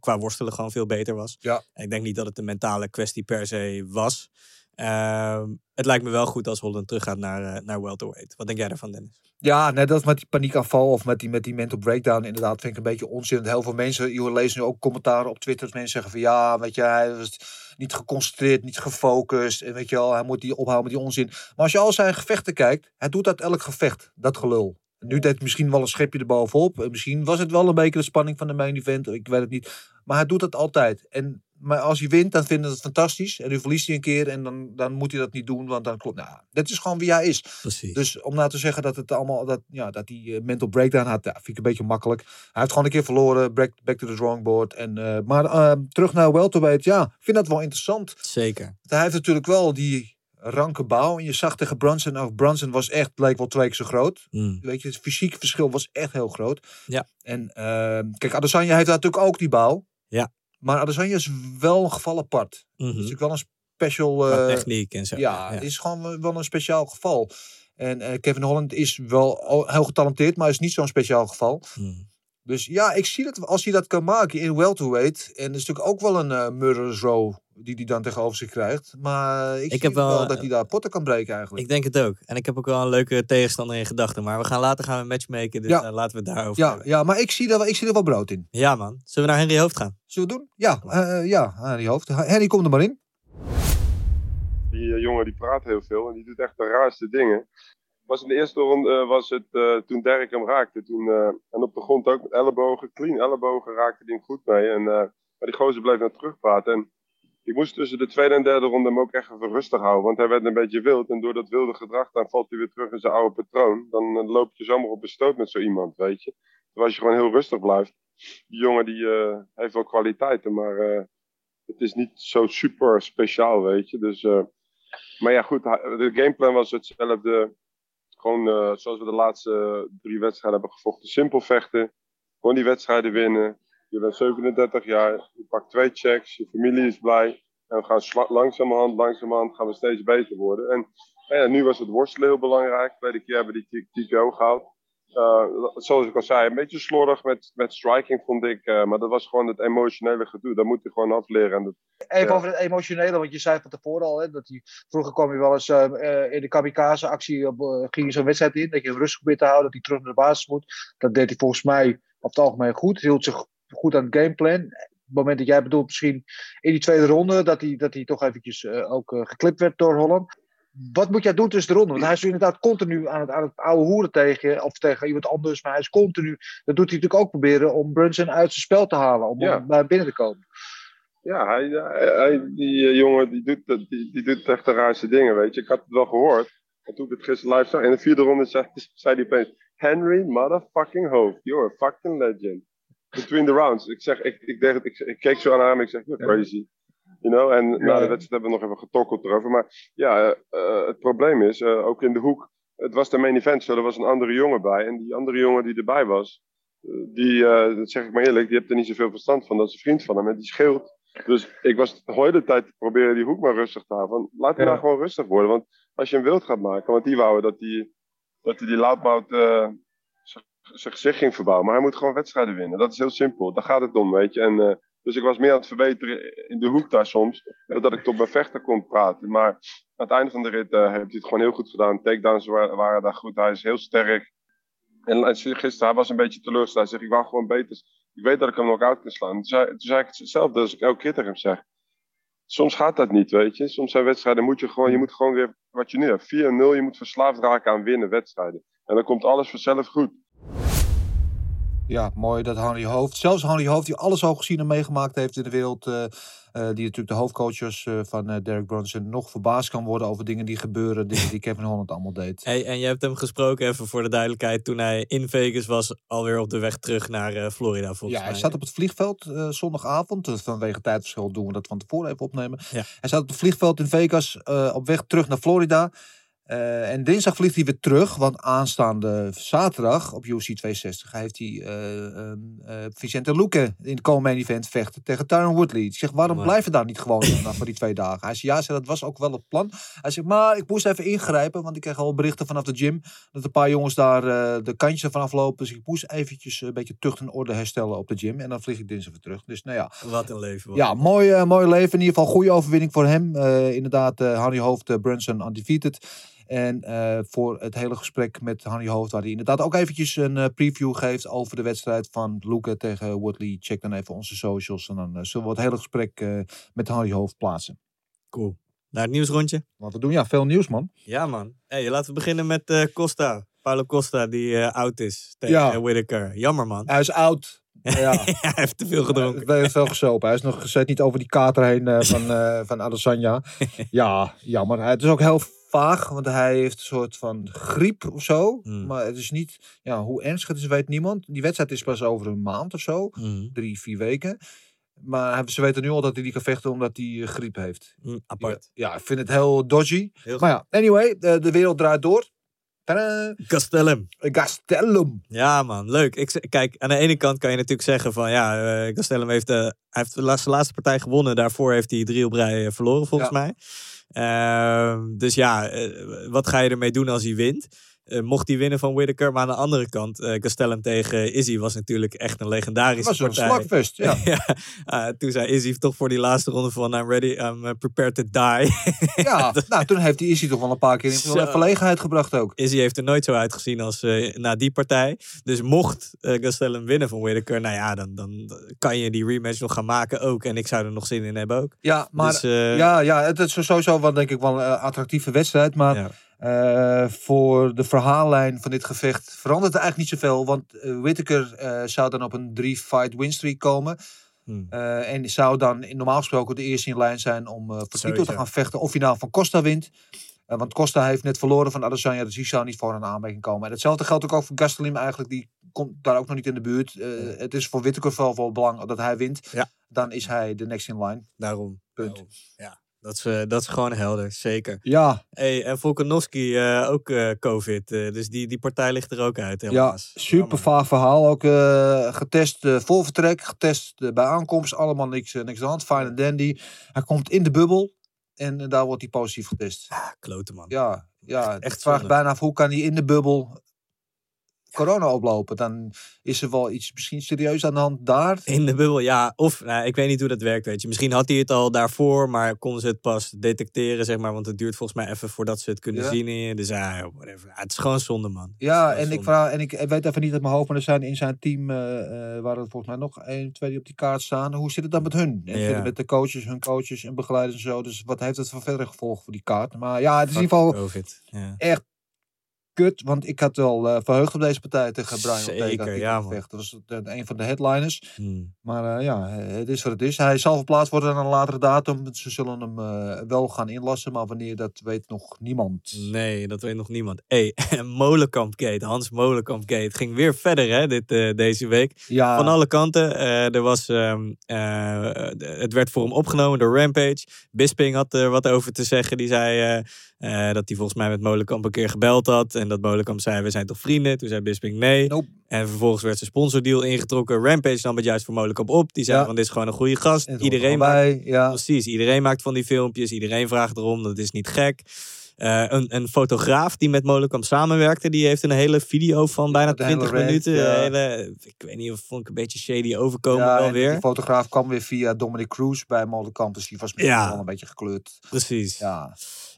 qua worstelen gewoon veel beter was. Ja. Ik denk niet dat het een mentale kwestie per se was. Ehm, het lijkt me wel goed als Holland teruggaat naar, eh, naar welterweight. Wat denk jij daarvan, Dennis? Ja, net als met die paniekaanval of met die, met die mental breakdown, inderdaad, vind ik een beetje onzin. Heel veel mensen, je leest nu ook commentaren op Twitter, dat mensen zeggen van ja, weet je, hij was niet geconcentreerd, niet gefocust. En weet je wel, hij moet die ophouden met die onzin. Maar als je al zijn gevechten kijkt, hij doet dat elk gevecht, dat gelul. Nu deed misschien wel een schepje erbovenop. En Misschien was het wel een beetje de spanning van de main event. Ik weet het niet. Maar hij doet dat altijd. En, maar als hij wint, dan vinden ze het fantastisch. En nu verliest hij een keer. En dan, dan moet hij dat niet doen. Want dan klopt. Nou, dat is gewoon wie hij is. Precies. Dus om nou te zeggen dat het allemaal dat, ja, dat hij eh, mental breakdown had, ja, vind ik een beetje makkelijk. Hij heeft gewoon een keer verloren, back, back to the drawing board. En, eh, maar eh, terug naar welterweight, ja, ik vind dat wel interessant. Zeker. Hij heeft natuurlijk wel die ranke bouw. En je zag tegen Brunson, nou, Brunson was echt, leek wel twee keer zo groot. Mm. Weet je, het fysiek verschil was echt heel groot. Ja. En ehm, kijk, Adesanya heeft natuurlijk ook die bouw. Ja. Maar Adesanya is wel een geval apart. Mhm. Het is natuurlijk wel een special... Eh, techniek en zo. ja, het is gewoon wel een speciaal geval. En eh, Kevin Holland is wel heel getalenteerd, maar is niet zo'n speciaal geval. Mm. Dus ja, ik zie dat als hij dat kan maken in welterweight. En dat is natuurlijk ook wel een eh murderous row die hij dan tegenover zich krijgt. Maar ik, Ik zie heb wel, wel dat eh, hij daar potten kan breken eigenlijk. Ik denk het ook. En ik heb ook wel een leuke tegenstander in gedachten. Maar we gaan later gaan we matchmaken. Dus Ja. eh, laten we het daarover ja, hebben. ja, maar ik zie, er wel, ik zie er wel brood in. Ja, man. Zullen we naar Henry Hoofd gaan? Zullen we het doen? Ja, eh, ja, Henry Hoofd. Henry, kom er maar in. Die eh, jongen die praat heel veel en die doet echt de raarste dingen. Was in de eerste ronde eh, was het eh, toen Derek hem raakte. Toen, eh, en op de grond ook met ellebogen, clean ellebogen raakte hij hem goed mee. En, maar die gozer bleef naar terugpraten. En ik moest tussen de tweede en derde ronde hem ook echt even rustig houden. Want hij werd een beetje wild. En door dat wilde gedrag dan valt hij weer terug in zijn oude patroon. Dan loop je zomaar op een stoot met zo iemand, weet je. Terwijl als je gewoon heel rustig blijft. Die jongen die heeft wel kwaliteiten, maar het is niet zo super speciaal, weet je. Dus, maar ja, goed, de gameplan was hetzelfde. Gewoon eh, zoals we de laatste drie wedstrijden hebben gevochten. Simpel vechten. Gewoon die wedstrijden winnen. Je bent 37 jaar. Je pakt twee checks. Je familie is blij. En we gaan langzamerhand, langzamerhand gaan we steeds beter worden. En nou ja, nu was het worstelen heel belangrijk. Tweede keer hebben we die T- TKO gehaald. Eh, zoals ik al zei, een beetje slordig met, met striking vond ik. eh, maar dat was gewoon het emotionele gedoe. Dat moet je gewoon afleren. En dat, Even Ja. over het emotionele, want je zei van tevoren al, hè, dat hij, vroeger kwam je wel eens eh, eh, in de kamikaze-actie, eh, ging je zo'n wedstrijd in, dat je hem rustig probeert te houden, dat hij terug naar de basis moet. Dat deed hij volgens mij op het algemeen goed, hield zich goed aan het gameplan. Op het moment dat jij bedoelt, misschien in die tweede ronde, dat hij, dat hij toch eventjes eh, ook eh, geklipt werd door Holland. Wat moet jij doen tussen de ronden? Want hij is inderdaad continu aan het, aan het oude hoeren tegen, of tegen iemand anders, maar hij is continu, dat doet hij natuurlijk ook proberen om Brunson uit zijn spel te halen, om Ja. hem naar binnen te komen. Ja, hij, hij, die eh, jongen die doet, die, die doet echt de raarste dingen, weet je. Ik had het wel gehoord. En toen ik het gisteren live zag, in de vierde ronde zei, zei hij opeens... Henry motherfucking Hoofd, you're a fucking legend. Between the rounds. Ik zeg, ik, ik, deed het, ik, ik keek zo aan hem en ik zeg, you're crazy. You know, en na de wedstrijd hebben we nog even getokkeld erover. Maar ja, eh, eh, het probleem is, eh, ook in de hoek... Het was de main event, zo er was een andere jongen bij. En die andere jongen die erbij was... Die, dat zeg ik maar eerlijk, die heeft er niet zoveel verstand van. Dat is een vriend van hem en die scheelt. Dus ik was de hele tijd te proberen die hoek maar rustig te houden. Van, laat hem Ja. nou gewoon rustig worden. Want als je hem wild gaat maken, want die wouden dat hij dat die, die loudmouth eh, z- zijn gezicht ging verbouwen. Maar hij moet gewoon wedstrijden winnen. Dat is heel simpel. Daar gaat het om, weet je. En, dus ik was meer aan het verbeteren in de hoek daar soms. Dat ik tot mijn vechter kon praten. Maar aan het einde van de rit eh, heeft hij het gewoon heel goed gedaan. Takedowns waren, daar goed. Hij is heel sterk. En gisteren, hij was een beetje teleurgesteld. Hij zegt, ik wou gewoon beter. Ik weet dat ik hem nog uit kan slaan. Toen zei, toen ik hetzelfde als ik elke keer tegen hem zeg. Soms gaat dat niet, weet je. Soms zijn wedstrijden, moet je gewoon, je moet gewoon weer, wat je nu hebt, 4-0. Je moet verslaafd raken aan winnen wedstrijden. En dan komt alles vanzelf goed. Ja, mooi dat Henry Hoofd, zelfs Henry Hoofd, die alles al gezien en meegemaakt heeft in de wereld, eh, eh, die natuurlijk de hoofdcoaches eh, van Derek Brunson, nog verbaasd kan worden over dingen die gebeuren, dingen die Kevin Holland allemaal deed. Hey, en je hebt hem gesproken, even voor de duidelijkheid, toen hij in Vegas was, alweer op de weg terug naar Florida volgens Ja, hij zat op het vliegveld zondagavond. Dus vanwege tijdverschil doen we dat van tevoren even opnemen. Ja. Hij zat op het vliegveld in Vegas op weg terug naar Florida. Eh, en dinsdag vliegt hij weer terug, want aanstaande zaterdag op UFC 260 heeft hij eh, Vicente Luque in het komende event vechten tegen Tyron Woodley. Ik zeg, waarom Maar- blijven daar niet gewoon voor die twee dagen? Hij zegt, ja, zei, dat was ook wel het plan. Hij zegt, maar ik moest even ingrijpen, want ik kreeg al berichten vanaf de gym dat een paar jongens daar de kantjes ervan aflopen. Dus ik moest eventjes een beetje tucht en orde herstellen op de gym. En dan vlieg ik dinsdag weer terug. Dus nou ja, Wat een leven. wat ja, mooi, mooi leven. In ieder geval goede overwinning voor hem. Inderdaad, Harry Hoofd, Brunson undefeated. En eh, voor het hele gesprek met Harry Hoofd, waar hij inderdaad ook eventjes een eh, preview geeft over de wedstrijd van Luke tegen Woodley. Check dan even onze socials en dan eh, zullen we het hele gesprek met Harry Hoofd plaatsen. Cool. Naar het nieuwsrondje. Wat we doen, ja, veel nieuws man. Ja, man. Hey, laten we beginnen met Costa. Paulo Costa, die oud is tegen Ja. Whittaker. Jammer, man. Hij is oud. Ja. hij heeft te veel gedronken. Hij heeft veel gesopen. Hij is nog gezet niet over die kater heen van, eh van Adesanya. ja, jammer. Het is ook heel vaag, want hij heeft een soort van griep of zo. Hmm. Maar het is niet, ja, hoe ernstig het is, weet niemand. Die wedstrijd is pas over een maand of zo. Mhm. Drie, vier weken. Maar ze weten nu al dat hij die kan vechten omdat hij eh, griep heeft. Hm, apart. Ja, ik vind het heel dodgy. Heel maar ja, anyway, de, de wereld draait door. Tadaa! Castellum. Gastelum. Ja, man, leuk. Ik, kijk, aan de ene kant kan je natuurlijk zeggen van ja, eh Castellum heeft, hij heeft de laatste, laatste partij gewonnen. Daarvoor heeft hij drie op rij verloren, volgens Ja. mij. Ehm, dus ja, eh, wat ga je ermee doen als hij wint? Eh, mocht hij winnen van Whittaker, maar aan de andere kant, eh Castellum tegen Izzy was natuurlijk echt een legendarische was een partij. slagfest, ja. Ah, toen zei Izzy toch voor die laatste ronde van I'm ready, I'm eh, prepared to die. Ja, nou, toen heeft hij Izzy toch wel een paar keer in Zo. verlegenheid gebracht ook. Izzy heeft er nooit zo uitgezien als na die partij. Dus mocht Gastelum winnen van Whittaker, nou ja, dan, dan kan je die rematch nog gaan maken ook. En ik zou er nog zin in hebben ook. Ja, maar Dus, ja, ja, het is sowieso wel denk ik wel een attractieve wedstrijd. Maar Ja. Eh, voor de verhaallijn van dit gevecht verandert er eigenlijk niet zoveel. Want eh Whittaker eh, zou dan op een drie-fight winstreak komen. Hmm. En zou dan normaal gesproken de eerste in lijn zijn om eh voor titel te gaan vechten. Of hij nou van Costa wint. Want Costa heeft net verloren van Adesanya, dus die zou niet voor een aanmerking komen. En hetzelfde geldt ook, ook voor Gastelum eigenlijk. Die komt daar ook nog niet in de buurt. Het is voor Whittaker vooral wel belangrijk dat hij wint. Ja. Dan is hij de next in line. Daarom. Punt. Daarom. Ja, dat is, eh, dat is gewoon helder, zeker. Ja, Hey, en Volkanovski eh, ook eh, COVID. dus die, die partij ligt er ook uit, Ja, super vaag verhaal. Ook getest voor vertrek, getest bij aankomst. Allemaal niks, niks aan de hand. Fine and dandy. Hij komt in de bubbel en daar wordt hij positief getest. Ah, klote man. Ja, ja Echt vraag bijna af hoe kan hij in de bubbel corona oplopen. Dan is er wel iets misschien serieus aan de hand daar. In de bubbel, ja. Of, nou, ik weet niet hoe dat werkt, weet je. Misschien had hij het al daarvoor, maar konden ze het pas detecteren, zeg maar. Want het duurt volgens mij even voordat ze het kunnen Ja. zien in je. Dus ja, whatever. Ja, het is gewoon zonde, man. Ja, en ik, vraag, en ik weet even niet uit mijn hoofd, maar er zijn in zijn team, eh, waren er volgens mij nog één, twee die op die kaart staan. Hoe zit het dan met hun? En Ja. met de coaches, hun coaches en begeleiders en zo. Dus wat heeft het voor verdere gevolgen voor die kaart? Maar ja, het is in ieder geval COVID. Echt kut, want ik had wel eh, verheugd op deze partij tegen Brian Zeker, Ortega. ja. Dat was de- een van de headliners. Hmm. Maar eh, ja, het is wat het is. Hij zal verplaatst worden aan een latere datum. Ze zullen hem eh, wel gaan inlassen, maar wanneer, dat weet nog niemand. Nee, dat weet nog niemand. Hé, hey, Molenkamp-gate, Hans Molenkamp-gate. ging weer verder, hè, dit, eh, deze week. Ja, Van alle kanten. Eh, er was, ehm, eh, het werd voor hem opgenomen door Rampage. Bisping had er wat over te zeggen. Die zei eh, dat hij volgens mij met Molenkamp een keer gebeld had. En dat Molenkamp zei, we zijn toch vrienden? Toen zei Bisping nee. Nope. En vervolgens werd zijn sponsordeal ingetrokken. Rampage nam het juist voor Molenkamp op. Die zei Ja. van, dit is gewoon een goede gast. Iedereen er maakt, ja. precies, iedereen maakt van die filmpjes. Iedereen vraagt erom, dat is niet gek. Eh, een, een fotograaf die met Molenkamp samenwerkte, die heeft een hele video van bijna de hele 20 rant, minuten. ja. hele, ik weet niet of vond ik een beetje shady overkomen ja, wel weer. Die fotograaf kwam weer via Dominic Cruz bij Molenkamp. Dus die was misschien wel een beetje gekleurd. Precies. Ja,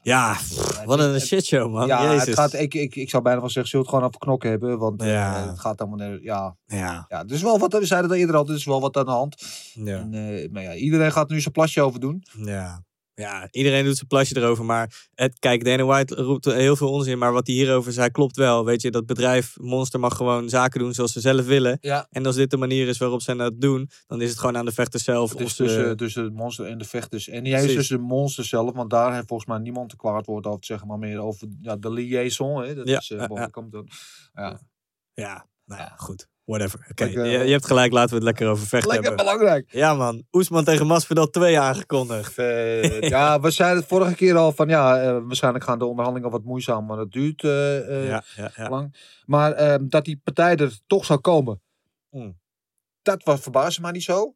Ja, pff, wat een shitshow man. ja Jezus. het gaat, ik, ik, ik zou bijna wel zeggen, zult het gewoon op knokken hebben. Want eh, het gaat allemaal... naar- Ja, Ja, ja, is wel wat, we zeiden het eerder al, er is wel wat aan de hand. ja, En, eh, maar ja, iedereen gaat nu zijn plasje over doen. ja. Ja, iedereen doet zijn plasje erover. Maar het, kijk, Dana White roept heel veel onzin. Maar wat hij hierover zei, klopt wel. Weet je, dat bedrijf Monster mag gewoon zaken doen zoals ze zelf willen. Ja. En als dit de manier is waarop ze dat doen, dan is het gewoon aan de vechters zelf. Het is tussen, tussen het monster en de vechters. En niet eens tussen de monster zelf, want daar heeft volgens mij niemand te kwaad woord over te zeggen. Maar meer over ja, de liaison. Hè? Dat Ja, is, eh, ja, wat ja. komt dan. Ja. Ja, nou ja, goed. Whatever. Oké, je, je hebt gelijk, laten we het lekker over vechten Lekker hebben. belangrijk. Ja man, Oesman tegen Masvidal 2 aangekondigd. Vet. ja, we zeiden het vorige keer al van ja, eh, waarschijnlijk gaan de onderhandelingen wat moeizaam, maar dat duurt eh, eh, Ja, ja, ja. lang. Maar ehm, dat die partij er toch zou komen, Hmm. dat was verbaasde mij niet zo.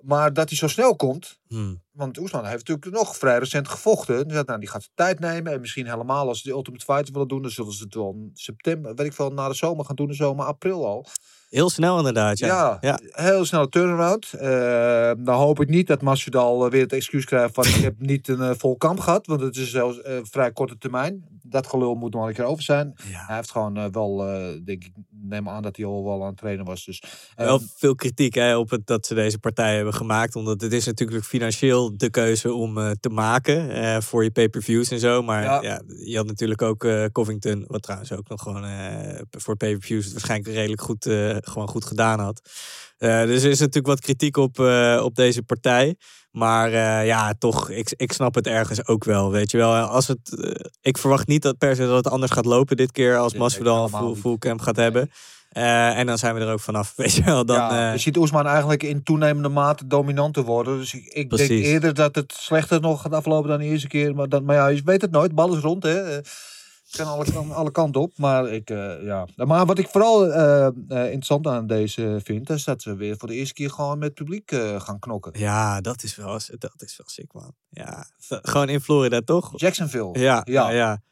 Maar dat hij zo snel komt, Hmm. want Oesman heeft natuurlijk nog vrij recent gevochten. Dus dat, nou, die gaat zijn tijd nemen. En misschien helemaal als ze de Ultimate Fighter willen doen, dan zullen ze het wel in september, weet ik veel, na de zomer gaan doen. De zomer, april al. Heel snel inderdaad, ja. Ja, ja. heel snelle turnaround. Eh, dan hoop ik niet dat Masvidal eh, weer het excuus krijgt van ik heb niet een eh, vol kamp gehad. Want het is zelfs eh, vrij korte termijn. Dat gelul moet nog een keer over zijn. Ja. Hij heeft gewoon wel, denk ik, neem aan dat hij al wel aan het trainen was. Dus, eh, Wel veel kritiek hè, op het dat ze deze partij hebben gemaakt. Omdat het is natuurlijk financieel de keuze om te maken voor je pay-per-views en zo. Maar ja. Ja. je had natuurlijk ook Covington, wat trouwens ook nog gewoon voor pay-per-views waarschijnlijk redelijk goed, gewoon goed gedaan had. Eh, dus er is natuurlijk wat kritiek op, eh, op deze partij. Maar eh, ja, toch, ik, ik snap het ergens ook wel. Weet je wel, als het, ik verwacht niet dat per se dat het anders gaat lopen dit keer als Masvidal full, camp gaat hebben. En dan zijn we er ook vanaf, weet je wel. Dan, ja, je ziet Oesman eigenlijk in toenemende mate dominant te worden. Dus ik, ik denk eerder dat het slechter nog gaat aflopen dan de eerste keer. Maar, dan, maar ja, je weet het nooit. Bal is rond, hè. Het kan alle, alle kanten op. Maar, ik, eh, ja. maar wat ik vooral eh, eh, interessant aan deze vind... is dat ze weer voor de eerste keer gewoon met publiek eh, gaan knokken. ja, dat is wel, dat is wel sick, man. Ja, gewoon in Florida, toch? Jacksonville. Ja, Ja. ja, ja.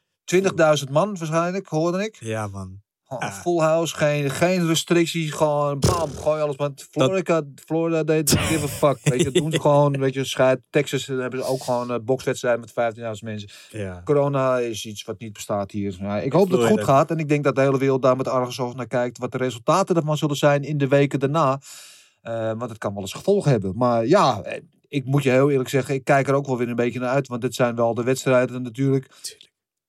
20.000 man waarschijnlijk, hoorde ik. Ja, man. Gewoon Full house, geen, geen restricties, gewoon bam, gooi alles. Want Florida, Florida deed give a fuck. Weet je, dat doen ze gewoon, weet je, scheid. Texas eh, hebben ze ook gewoon een bokswedstrijd met 15.000 mensen. Ja. Corona is iets wat niet bestaat hier. Ja, ik hoop dat het goed gaat en ik denk dat de hele wereld daar met argusoog naar kijkt. Wat de resultaten ervan zullen zijn in de weken daarna. Eh, want het kan wel eens gevolgen hebben. Maar ja, eh, ik moet je heel eerlijk zeggen, ik kijk er ook wel weer een beetje naar uit. Want dit zijn wel de wedstrijden natuurlijk.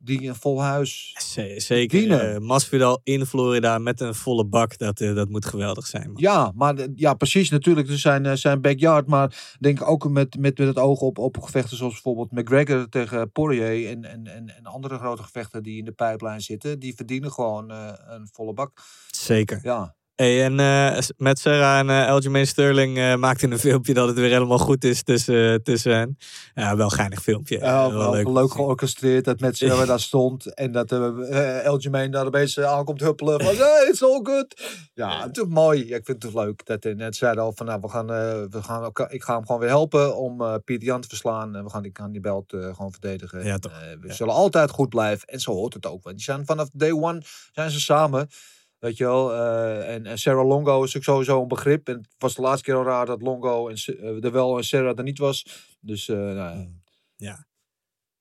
Die een vol huis. Zeker. Dienen. eh Masvidal in Florida met een volle bak, dat, eh, dat moet geweldig zijn, man. Ja, maar ja, precies. Natuurlijk, dus zijn, eh, zijn backyard. Maar denk ook met, met, met het oog op, op gevechten zoals bijvoorbeeld McGregor tegen Poirier. En, en, en, en andere grote gevechten die in de pijplijn zitten. Die verdienen gewoon een volle bak. Zeker. Ja. Hey, en eh, met Sarah en Aljamain Sterling eh maakten een filmpje dat het weer helemaal goed is tussen, tussen hen. Ja, wel een geinig filmpje. Wel leuk, georchestreerd dat met Sarah daar stond. En dat uh, daar opeens eh, aankomt huppelen. Van, hey, it's all good. Ja, het is mooi. Ja, ik vind het leuk. Dat hij net zei al van, nou, we gaan, we gaan, elkaar- ik ga hem gewoon weer helpen om Pieter Jan te verslaan. En we gaan die, gaan die belt gewoon verdedigen. Ja, En, toch. we zullen altijd goed blijven. En zo hoort het ook. Want die zijn vanaf day one zijn ze samen. Weet je wel, eh, en, en Sarah Longo is ook sowieso een begrip. En het was de laatste keer al raar dat Longo en, Sa- eh, er wel en Sarah er niet was. Dus, eh, nou, Ja.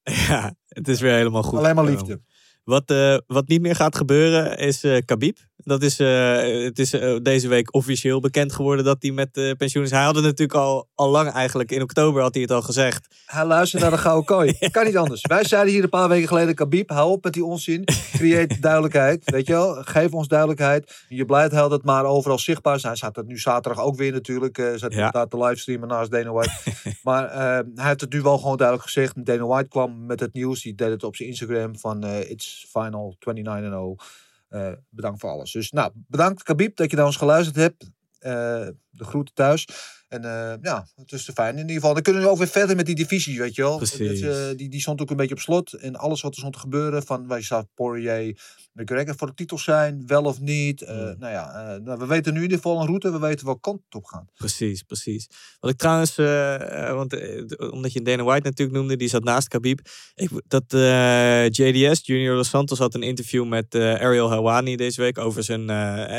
ja, het is weer helemaal goed. Alleen maar liefde. Wat, wat niet meer gaat gebeuren is Khabib. Dat is, eh, het is eh, deze week officieel bekend geworden dat hij met eh, pensioen is. Hij had het natuurlijk al, al lang eigenlijk. In oktober had hij het al gezegd. Hij luistert naar de gouden kooi. Kan niet anders. Wij zeiden hier een paar weken geleden, Khabib, hou op met die onzin. Creëer duidelijkheid, weet je wel. Geef ons duidelijkheid. Je blijheid het maar overal zichtbaar. Hij staat het nu zaterdag ook weer natuurlijk. eh zat Ja. daar te livestreamen naast Dana White. maar hij heeft het nu wel gewoon duidelijk gezegd. Dana White kwam met het nieuws. Die deed het op zijn Instagram van It's Final 29-0. Eh, bedankt voor alles. Dus nou, bedankt Khabib dat je naar ons geluisterd hebt. Eh, de groeten thuis. En eh, ja, het is te fijn in ieder geval. Dan kunnen we ook weer verder met die divisie, weet je wel. Precies. Dat, die, die stond ook een beetje op slot. En alles wat er stond te gebeuren, van wij zou Poirier, McGregor voor de titels zijn, wel of niet. Eh, Hmm. Nou ja, eh, nou, we weten nu in ieder geval een route, we weten welke kant het op gaat. Precies, precies. Wat ik trouwens, eh, want, omdat je Dana White natuurlijk noemde, die zat naast Khabib. Ik, dat JDS, Junior Dos Santos, had een interview met Ariel Helwani deze week over zijn,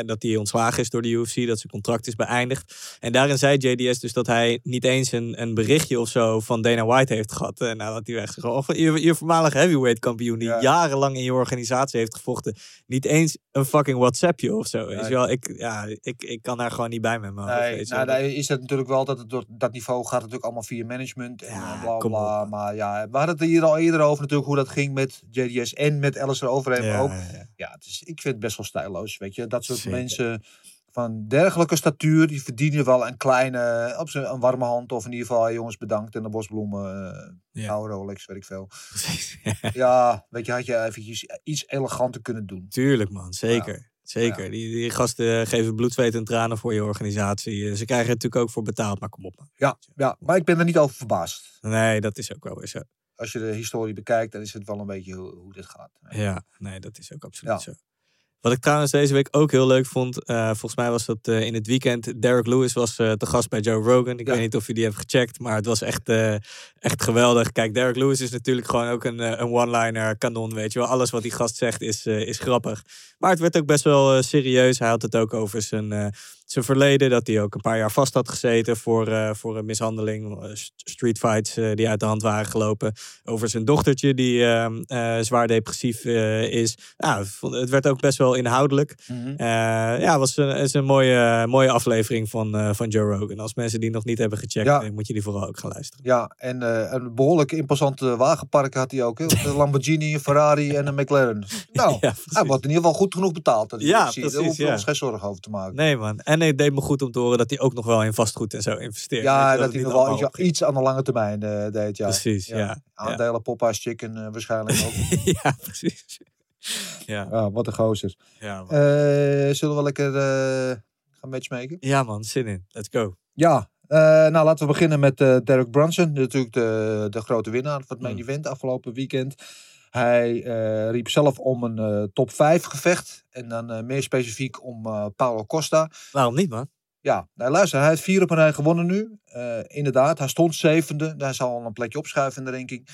dat hij ontslagen is door de UFC, dat zijn contract is beëindigd. En daarin zei JDS dus dat hij niet eens een, een berichtje of zo van Dana White heeft gehad. En nadat hij weg je, je voormalige heavyweight kampioen die jarenlang in je organisatie heeft gevochten. Niet eens een fucking WhatsAppje of zo. Je wel? Ik, ja, ik, ik kan daar gewoon niet bij met me. Nee, nou, daar is het natuurlijk wel dat het door dat niveau gaat natuurlijk allemaal via management en eh, bla bla. Maar ja, we hadden het hier al eerder over natuurlijk hoe dat ging met JDS en met Alistair Overeem Ja, ook. ja, Ja, het is, ik vind het best wel stijloos, weet je. Dat soort Zeker. mensen van dergelijke statuur, die verdienen wel een kleine, op zijn een warme hand of in ieder geval, hey, jongens bedankt en de bosbloemen, uh, oude Rolex, weet ik veel. ja, weet je, had je eventjes iets eleganter kunnen doen. Tuurlijk man, zeker. Zeker. Die, die gasten geven bloed, zweet en tranen voor je organisatie. Eh, Ze krijgen er natuurlijk ook voor betaald, maar kom op. man. Ja, ja, maar ik ben er niet over verbaasd. Nee, dat is ook wel weer zo. Als je de historie bekijkt, dan is het wel een beetje hoe, hoe dit gaat. Ja, nee, dat is ook absoluut Ja. zo. Wat ik trouwens deze week ook heel leuk vond, eh, volgens mij was dat eh, in het weekend. Derek Lewis was eh, te gast bij Joe Rogan. Ik weet niet of je die hebt gecheckt, maar het was echt, echt geweldig. Kijk, Derek Lewis is natuurlijk gewoon ook een, een one-liner kanon, weet je wel. Alles wat die gast zegt is, is grappig. Maar het werd ook best wel serieus. Hij had het ook over zijn, zijn verleden, dat hij ook een paar jaar vast had gezeten voor, eh, voor een mishandeling, eh, st- streetfights eh, die uit de hand waren gelopen. Over zijn dochtertje die ehm, eh, zwaar depressief is. Nou, het werd ook best wel inhoudelijk. Mhm. Ja, het was een, is een mooie, mooie aflevering van, van Joe Rogan. Als mensen die nog niet hebben gecheckt, Ja. moet je die vooral ook gaan luisteren. Ja, en een behoorlijk imposante wagenpark had hij ook. Een Lamborghini, een Ferrari en een McLaren. Nou, hij wordt in ieder geval goed genoeg betaald. Dat Ja, precies, Daar ja. ons geen zorgen over te maken. Nee man, en het deed me goed om te horen dat hij ook nog wel in vastgoed en zo investeert. Ja, dat, hij nog wel iets, iets aan de lange termijn eh, deed. Ja. Precies, ja. Aandelen Popeyes Chicken eh, waarschijnlijk ook. ja, precies. Ja. Ja, wat een gozer. Ja. Eh, zullen we lekker gaan matchmaken? ja, man. Zin in. Let's go. Ja, nou laten we beginnen met Derek Brunson. Natuurlijk de, de grote winnaar van het main Mm. event afgelopen weekend. Hij eh, riep zelf om een eh, top 5 gevecht. En dan eh, meer specifiek om Paulo Costa. Waarom niet, man? Ja, nou, luister, hij heeft vier op een rij gewonnen nu. Inderdaad, hij stond zevende. Hij zal al een plekje opschuiven in de ranking.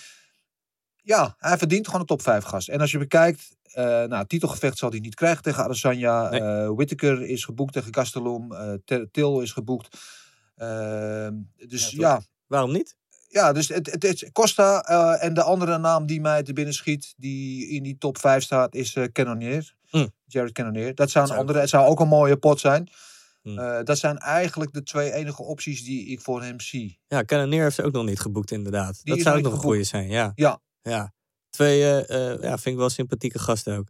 Ja, hij verdient gewoon een top 5 gast. En als je bekijkt, nou, titelgevecht zal hij niet krijgen tegen Adesanya. Nee. Whittaker is geboekt tegen Gastelum. Til is geboekt. Ehm, dus Ja? Waarom niet? Ja, dus het, het, het- Costa eh, en de andere naam die mij te binnen schiet, die in die top 5 staat, is eh Cannonier. Mm. Jared Cannonier. Dat zou een andere, het zou ook een mooie pot zijn. Mm. Eh, dat zijn eigenlijk de twee enige opties die ik voor hem zie. Ja, Cannonier heeft ze ook nog niet geboekt, inderdaad. Die dat zou ook nog een goede zijn, ja. Ja. Ja. Twee, ja, vind ik wel sympathieke gasten ook.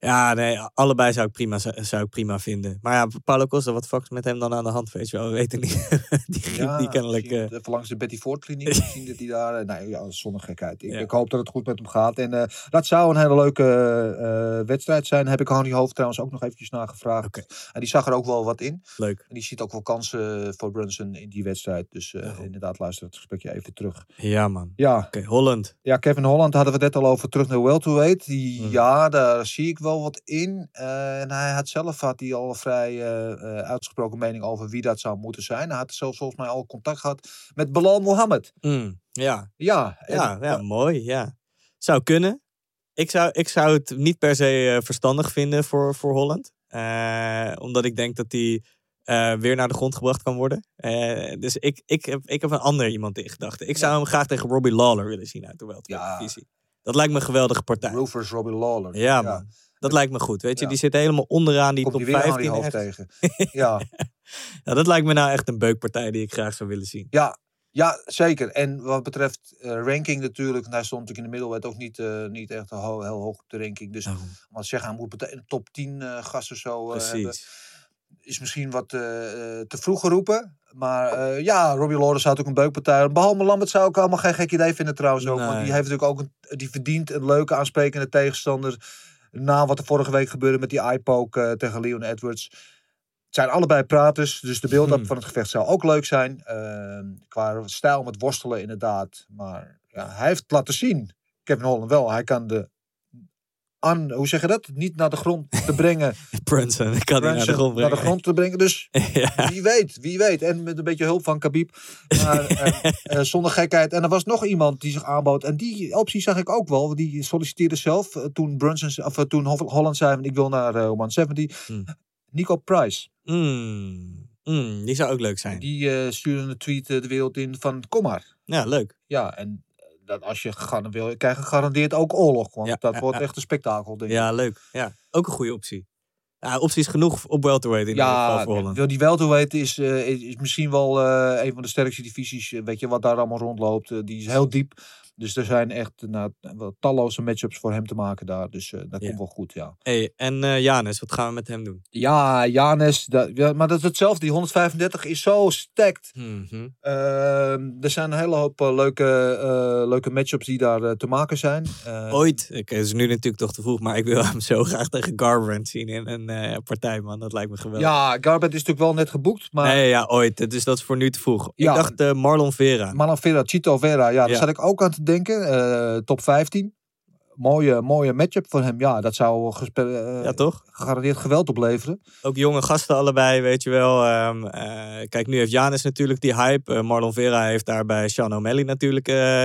Ja, nee, allebei zou ik prima, zou ik prima vinden. Maar ja, Paulo Costa, wat fuck met hem dan aan de hand, weet je wel? We weten niet. die griep Ja, die kennelijk... eh, even langs de Betty Ford kliniek. Misschien dat hij daar... eh, Nee, ja, zonder gekheid. Ik, Ja. ik hoop dat het goed met hem gaat. En eh, dat zou een hele leuke wedstrijd zijn. Heb ik Honey Hoofd trouwens ook nog eventjes nagevraagd. En die zag er ook wel wat in. leuk. En die ziet ook wel kansen voor Brunson in die wedstrijd. Dus inderdaad, luister het gesprekje even terug. Ja, man. Ja, Oké, Holland. ja, Kevin Holland hadden we net al over terug naar welterweight. Die, Mm. Ja, daar zie ik wel wat in. Eh, en hij had zelf had hij al een vrij eh, uitgesproken mening over wie dat zou moeten zijn. Hij had zelfs volgens mij al contact gehad met Bilal Mohammed. Mm, ja, Ja, en- ja, ja, mooi, ja. Zou kunnen. Ik zou, ik zou het niet per se verstandig vinden voor, voor Holland. Omdat ik denk dat hij weer naar de grond gebracht kan worden. Dus ik, ik, heb, ik heb een ander iemand in gedachten. Ik zou hem graag tegen Robbie Lawler willen zien uit de welterweight Ja. Dat lijkt me een geweldige partij. Rufus Robbie Lawler. Ja, man. Dat lijkt me goed. Weet je, Ja. die zit helemaal onderaan die Komt top die 15. hoofd ergens. tegen. Ja. Ja, dat lijkt me nou echt een beukpartij die ik graag zou willen zien. Ja, ja, zeker. En wat betreft eh, ranking natuurlijk, hij stond natuurlijk in de middelweight ook niet, eh, niet echt heel, ho- heel hoog op de ranking. Dus maar zeggen, hij moet een top 10 eh, gasten zo hebben, is misschien wat te vroeg geroepen. Maar ja, Robbie Lawler zou ook een beukpartij. Behalve Lambert zou ik allemaal geen gek idee vinden trouwens ook. Want die heeft natuurlijk ook een, die verdient een leuke aansprekende tegenstander. Na wat er vorige week gebeurde met die eye-poke eh, tegen Leon Edwards. Het zijn allebei praters, dus de beeld-up Hmm. van het gevecht zou ook leuk zijn. Ehm, qua stijl met worstelen inderdaad. Maar ja, hij heeft laten zien, Kevin Holland wel. Hij kan de, aan, hoe zeg je dat? Niet naar de grond te brengen. Brunson, ik kan die naar de Brunson grond naar de grond te brengen. Dus ja. wie weet, wie weet. En met een beetje hulp van Khabib. Maar eh, eh, zonder gekheid. En er was nog iemand die zich aanbood. En die optie zag ik ook wel. Die solliciteerde zelf. eh, toen, Brunson, of, toen Ho- Holland zei, van, ik wil naar eh 170. Hmm. Nico Price. Mm, mm, die zou ook leuk zijn. Die stuurde een tweet de wereld in van kom maar. Ja, leuk. Ja, en dat als je gaan wil, krijg je gegarandeerd ook oorlog. Want Ja, dat ja, wordt ja. echt een spektakel, denk ik. Ja, leuk. Ja, ook een goede optie. Ja, opties genoeg op welterweight in ieder geval Ja, voor Holland. wil die welterweight is, eh, is, is misschien wel eh, een van de sterkste divisies. eh, Weet je wat daar allemaal rondloopt? die is heel diep. Dus er zijn echt nou, talloze matchups voor hem te maken daar. Dus eh, dat Ja. komt wel goed, ja. Hey, en eh Janis, wat gaan we met hem doen? Ja, Janes. Dat, ja, maar dat is hetzelfde. Die 135 is zo stacked. Mhm. Ehm, er zijn een hele hoop eh, leuke, leuke matchups die daar te maken zijn. Eh, Ooit, ik het is nu natuurlijk toch te vroeg, maar ik wil hem zo graag tegen Garbrandt zien in een partij, man. Dat lijkt me geweldig. Ja, Garbett is natuurlijk wel net geboekt. Maar Nee, ja, ooit. Dus dat is voor nu te vroeg. Ja. Ik dacht Marlon Vera. Manon Vera, Chito Vera, ja, daar zat ik ook aan te denken. Eh, top 15. Mooie, mooie matchup voor hem. Ja, dat zou eh, ja, toch? gegarandeerd geweld opleveren. Ook jonge gasten allebei, weet je wel. Ehm, eh, kijk, nu heeft Janis natuurlijk die hype. Marlon Vera heeft daar bij Sean O'Malley natuurlijk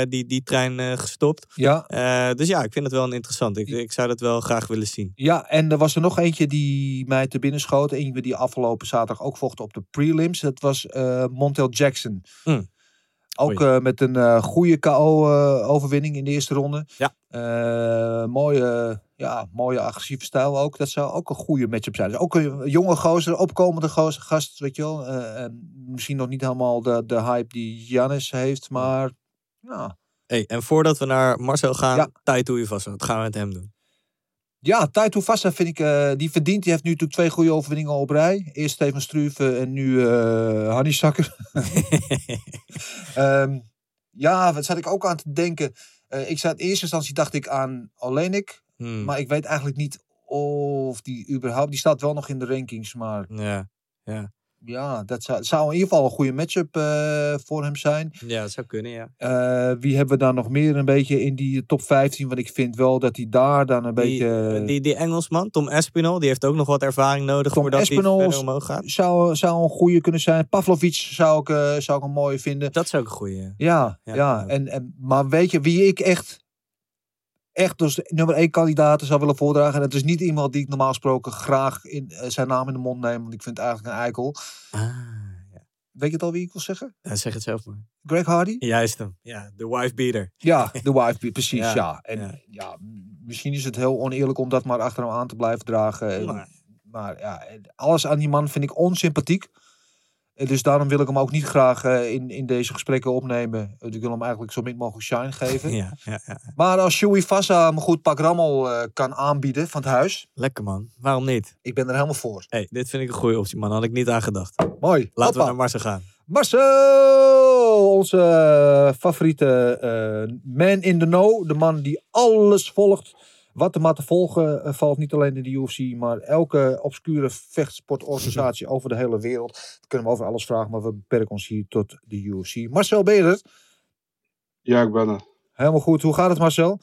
die, die trein gestopt. Ja. Dus ja, ik vind het wel interessant. Ik, ik zou dat wel graag willen zien. Ja, en er was er nog eentje die mij te binnen schoot. Eentje die afgelopen zaterdag ook vocht op de prelims. Dat was Montel Jackson. Hmm. Ook eh, met een eh, goede KO-overwinning in de eerste ronde. Ja. Eh, mooie, ja, mooie agressieve stijl ook. Dat zou ook een goede matchup zijn. Dus ook een jonge gozer, opkomende gozer, gast, weet je wel. Eh, en misschien nog niet helemaal de, de hype die Janis heeft, maar ja. Hey, en voordat we naar Marcel gaan, Ja. Taito Uvasa. Wat gaan we met hem doen? Ja, Taito Vassa vind ik, eh, die verdient. Die heeft nu natuurlijk twee goede overwinningen op rij. Eerst Steven Struve en nu eh Hanni. Ehm, ja, wat zat ik ook aan te denken? Eh, ik zat in eerste instantie dacht ik aan Olenik. Hmm. Maar ik weet eigenlijk niet of die überhaupt... Die staat wel nog in de rankings, maar Ja, ja. Ja, dat zou, zou in ieder geval een goede matchup eh, voor hem zijn. ja, dat zou kunnen, ja. Eh, wie hebben we dan nog meer een beetje in die top 15? Want ik vind wel dat hij daar dan een Die, beetje... die, die Engelsman, Tom Espinol, die heeft ook nog wat ervaring nodig Tom voordat Espinol hij omhoog gaat. zou, zou een goede kunnen zijn. Pavlovic zou ik, eh, zou ik een mooie vinden. Dat is ook een goeie. Ja, Ja, ja. ja. En, en, maar weet je wie ik echt, echt als de nummer één kandidaat zou willen voordragen? En het is niet iemand die ik normaal gesproken graag in, eh, zijn naam in de mond neem, want ik vind het eigenlijk een eikel. Ah, Weet je het al wie ik wil zeggen? ja, zeg het zelf maar. Greg Hardy? Juist hem. Ja, de wife beater. Ja, de wife, precies, ja. Ja, En ja. ja. misschien is het heel oneerlijk om dat maar achter hem aan te blijven dragen. En- Maar- Maar ja, alles aan die man vind ik onsympathiek. En Dus daarom wil ik hem ook niet graag eh, in, in deze gesprekken opnemen. Ik wil hem eigenlijk zo min mogelijk shine geven. Ja, ja, ja. Maar als Shui Fassa hem goed pak rammel eh, kan aanbieden van het huis, Lekker man. Waarom niet? ik ben er helemaal voor. hey, dit vind ik een goede optie man. Had ik niet aan gedacht. Mooi. Laten we naar Marcel gaan. Marcel, onze eh, favoriete eh, man in the know. De man die alles volgt. Wat er maar te volgen eh, valt, niet alleen in de UFC, maar elke obscure vechtsportorganisatie over de hele wereld. We kunnen hem over alles vragen, maar we beperken ons hier tot de UFC. Marcel, ben je er? Ja, ik ben er. Helemaal goed. Hoe gaat het, Marcel?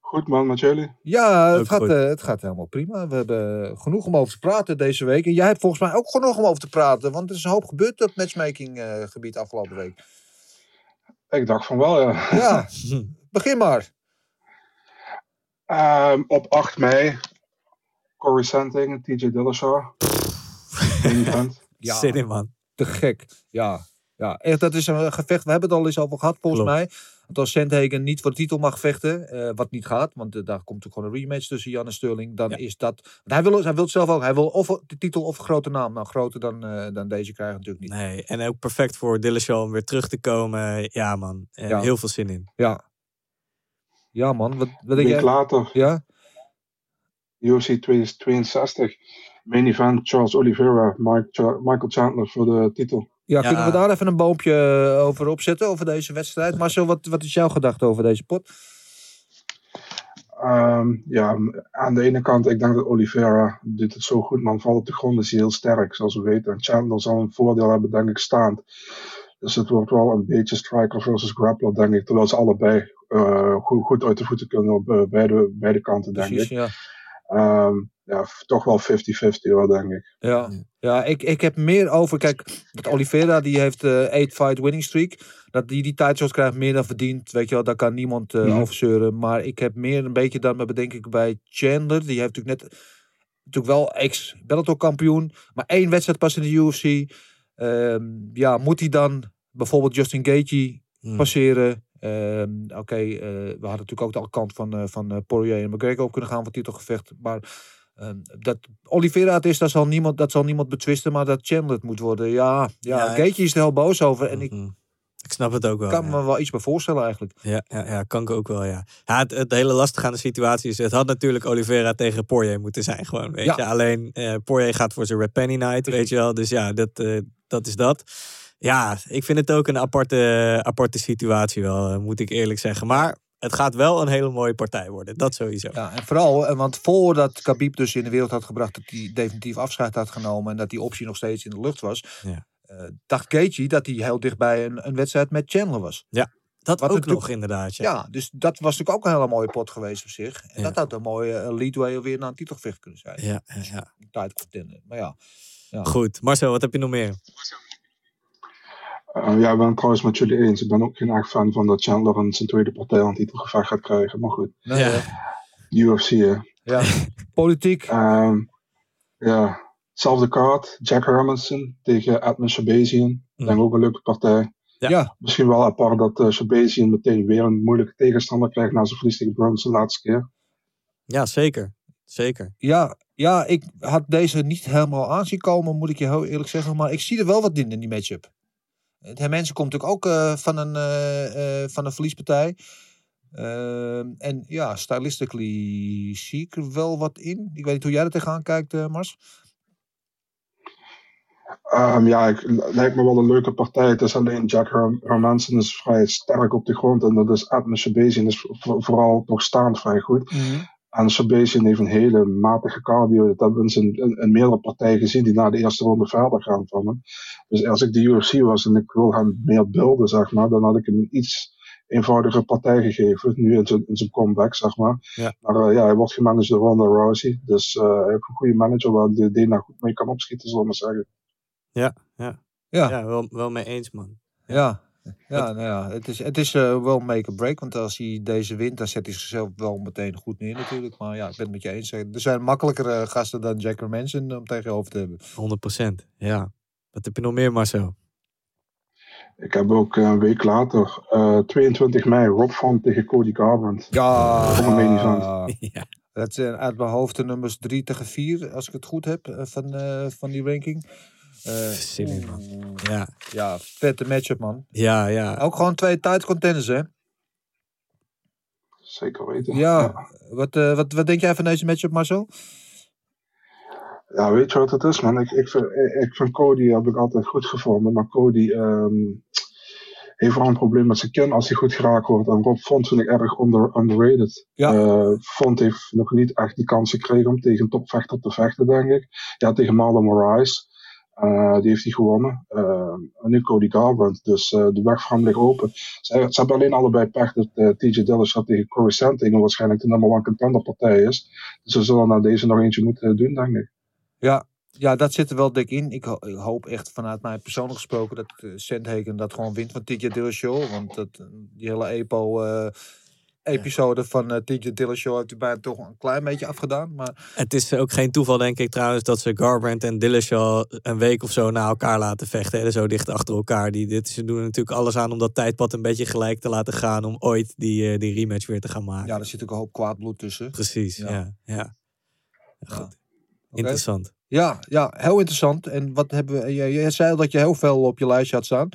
Goed man, met jullie? Ja, het gaat, eh, het gaat helemaal prima. We hebben genoeg om over te praten deze week. En jij hebt volgens mij ook genoeg om over te praten. Want er is een hoop gebeurd op matchmaking eh, gebied afgelopen week. Ik dacht van wel, ja. Ja, begin maar. Ehm, op 8 mei, Corey Santing, TJ Dillashaw. Ja. Zin in man. Te gek. Ja, ja. Echt, dat is een gevecht. We hebben het al eens over gehad, volgens Klopt. mij. Want als Sandhagen niet voor de titel mag vechten, eh, wat niet gaat, want eh, daar komt ook gewoon een rematch tussen Jan en Sterling, dan Ja. is dat. Hij wil, hij wil het zelf ook. Hij wil of de titel of een grote naam. Nou, groter dan, eh, dan deze krijgen natuurlijk niet. Nee, en ook perfect voor Dillashaw om weer terug te komen. Ja man, Eh, Ja. heel veel zin in. Ja. Ja, man. Wat, wat Een denk week jij? later, Ja? UFC 262. Main event, Charles Oliveira, Mike, Cha- Michael Chandler voor de titel. Ja, Ja. kunnen we daar even een boompje eh, over opzetten, over deze wedstrijd? Marcel, wat, wat is jouw gedachte over deze pot? Ehm, ja, aan de ene kant, ik denk dat Oliveira doet het zo goed, man. Valt op de grond is hij heel sterk, zoals we weten. En Chandler zal een voordeel hebben, denk ik, staand. Dus het wordt wel een beetje striker versus grappler, denk ik. Terwijl ze allebei eh, goed, goed uit de voeten kunnen op eh, beide, beide kanten, denk Precies, ik. ja. Ehm, ja, toch wel 50-50 hoor, denk ik. Ja, ja ik, ik heb meer over. Kijk, dat Oliveira die heeft eh 8 fight winning streak. Dat die die titles krijgt meer dan verdient. Weet je wel, daar kan niemand eh Mhm. over zeuren. Maar ik heb meer een beetje dan me bedenk ik bij Chandler. Die heeft natuurlijk net. Natuurlijk wel ex-Bellator kampioen. Maar één wedstrijd pas in de UFC. Ehm, ja, moet hij dan bijvoorbeeld Justin Gaethje Hmm. passeren? Ehm, Oké, eh, we hadden natuurlijk ook de kant van, eh van eh, Poirier en McGregor op kunnen gaan voor titelgevecht. Maar ehm, dat Oliveira het is, dat zal, niemand, dat zal niemand betwisten. Maar dat Chandler het moet worden. Ja, ja, Ja, Gaethje is er heel boos over. En ik Mhm. Ik snap het ook wel. kan ja. me wel iets bij voorstellen eigenlijk. Ja, ja, ja, kan ik ook wel, ja. ja het, het hele lastige aan de situatie is... het had natuurlijk Oliveira tegen Poirier moeten zijn gewoon, weet Ja. je. Alleen eh, Poirier gaat voor zijn Red Penny Night, weet je wel. Dus ja, dat, dat is dat. Ja, ik vind het ook een aparte, aparte situatie wel, eh, moet ik eerlijk zeggen. Maar het gaat wel een hele mooie partij worden, dat sowieso. Ja, en vooral, eh, want voordat Khabib dus in de wereld had gebracht dat hij definitief afscheid had genomen en dat die optie nog steeds in de lucht was, Ja. eh, dacht Gaethje dat hij heel dichtbij een, een wedstrijd met Chandler was. Dat Wat ook nog inderdaad, ja. Ja. dus dat was natuurlijk ook een hele mooie pot geweest op zich. En Ja. dat had een mooie leadway weer naar een titelgevecht kunnen zijn. Ja, ja, ja. Tijd contender. Maar ja, ja. Goed, Marcel, wat heb je nog meer? Eh, ja, ik ben het trouwens met jullie eens. Ik ben ook geen echt fan van dat Chandler een zijn tweede partij aan titelgevecht gaat krijgen. Maar goed, Nee, Ja. UFC hè. ja. Politiek. Ehm, ja, hetzelfde kaart. Jack Hermanson tegen Edmund Shabazian. Ik denk ook een leuke partij. Ja. Ja. Misschien wel apart dat uh, Shabazian meteen weer een moeilijke tegenstander krijgt na zijn verlies tegen Burns de laatste keer. Ja, zeker. Zeker. Ja, ja, ik had deze niet helemaal aanzien komen, moet ik je heel eerlijk zeggen. Maar ik zie er wel wat in in die matchup. Het mensen komt natuurlijk ook eh, van, een, eh, eh, van een verliespartij. Ehm, en ja, stylistically zie ik er wel wat in. Ik weet niet hoe jij er tegenaan kijkt, Mars. Um, ja, ik, lijkt me wel een leuke partij. Het is alleen Jack Herm Hermansen is vrij sterk op de grond. En dat is Edmund Shabazian is vooral nog staand vrij goed. Mhm. En Shabazian heeft een hele matige cardio. Dat hebben we in, in, in, meerdere partijen gezien die na de eerste ronde verder gaan van hem. Dus als ik de UFC was en ik wil hem meer beelden, zeg maar, dan had ik hem een iets eenvoudige partij gegeven. Nu in zijn, in zijn comeback, zeg maar. Ja. Maar uh, ja, hij wordt gemanaged door Ronda Rousey. Dus uh, hij heeft een goede manager waar de Dana goed mee kan opschieten, zullen we maar zeggen. Ja, ja. Ja. ja wel, wel mee eens, man. Ja, ja, nou ja, het is, het is uh, wel make or break. Want als hij deze wint, dan zet hij zichzelf wel meteen goed neer natuurlijk. Maar ja, ik ben het met je eens. Er zijn makkelijkere gasten dan Jack Manson om tegenover te hebben. 100%, ja. Wat heb je nog meer, Marcel? Ik heb ook een week later, uh, 22 mei, Rob van tegen Cody Garbrandt. Ja. Dat zijn uit mijn hoofd de nummers 3 tegen 4, als ik het goed heb, van, uh, van die ranking. Uh, Silly, man. Ja. ja, vette matchup, man. Ja, ja. Ook gewoon twee tight contenders, hè? Zeker weten. Ja, ja. Wat, uh, wat, wat denk jij van deze matchup, Marcel? Ja, weet je wat het is, man? Ik, ik, vind, ik vind Cody heb ik altijd goed gevonden, maar Cody um, heeft vooral een probleem met zijn kin als hij goed geraakt wordt. En Rob Font vind ik erg under, underrated. Ja. Uh, Font heeft nog niet echt die kans gekregen om tegen een topvechter te vechten, denk ik. Ja, tegen Marlon Moraes. Uh, die heeft hij gewonnen. Uh, nu Cody Garbrandt. Dus uh, de weg voor hem ligt open. Ze, ze hebben alleen allebei pech dat TJ Dillashaw tegen Corey Sandhagen waarschijnlijk de number one contender partij is. Dus ze zullen naar deze nog eentje moeten doen, denk ik. Ja, ja, dat zit er wel dik in. Ik, ho ik hoop echt vanuit mij persoonlijk gesproken dat Sandhagen dat gewoon wint van TJ Dillashaw. Want dat, die hele EPO... Episode ja. van uh, TJ Dillashaw heeft hij bijna toch een klein beetje afgedaan. Maar... Het is ook geen toeval, denk ik trouwens, dat ze Garbrandt en Dillashaw een week of zo na elkaar laten vechten. Hè? Zo dicht achter elkaar. Die, dit, ze doen er natuurlijk alles aan om dat tijdpad een beetje gelijk te laten gaan. Om ooit die, uh, die rematch weer te gaan maken. Ja, er zit ook een hoop kwaad bloed tussen. Precies, ja. ja, ja. Goed. Ja. Okay. Interessant. Ja, ja, heel interessant. En wat hebben we. Jij, zei al dat je heel veel op je lijstje had staan.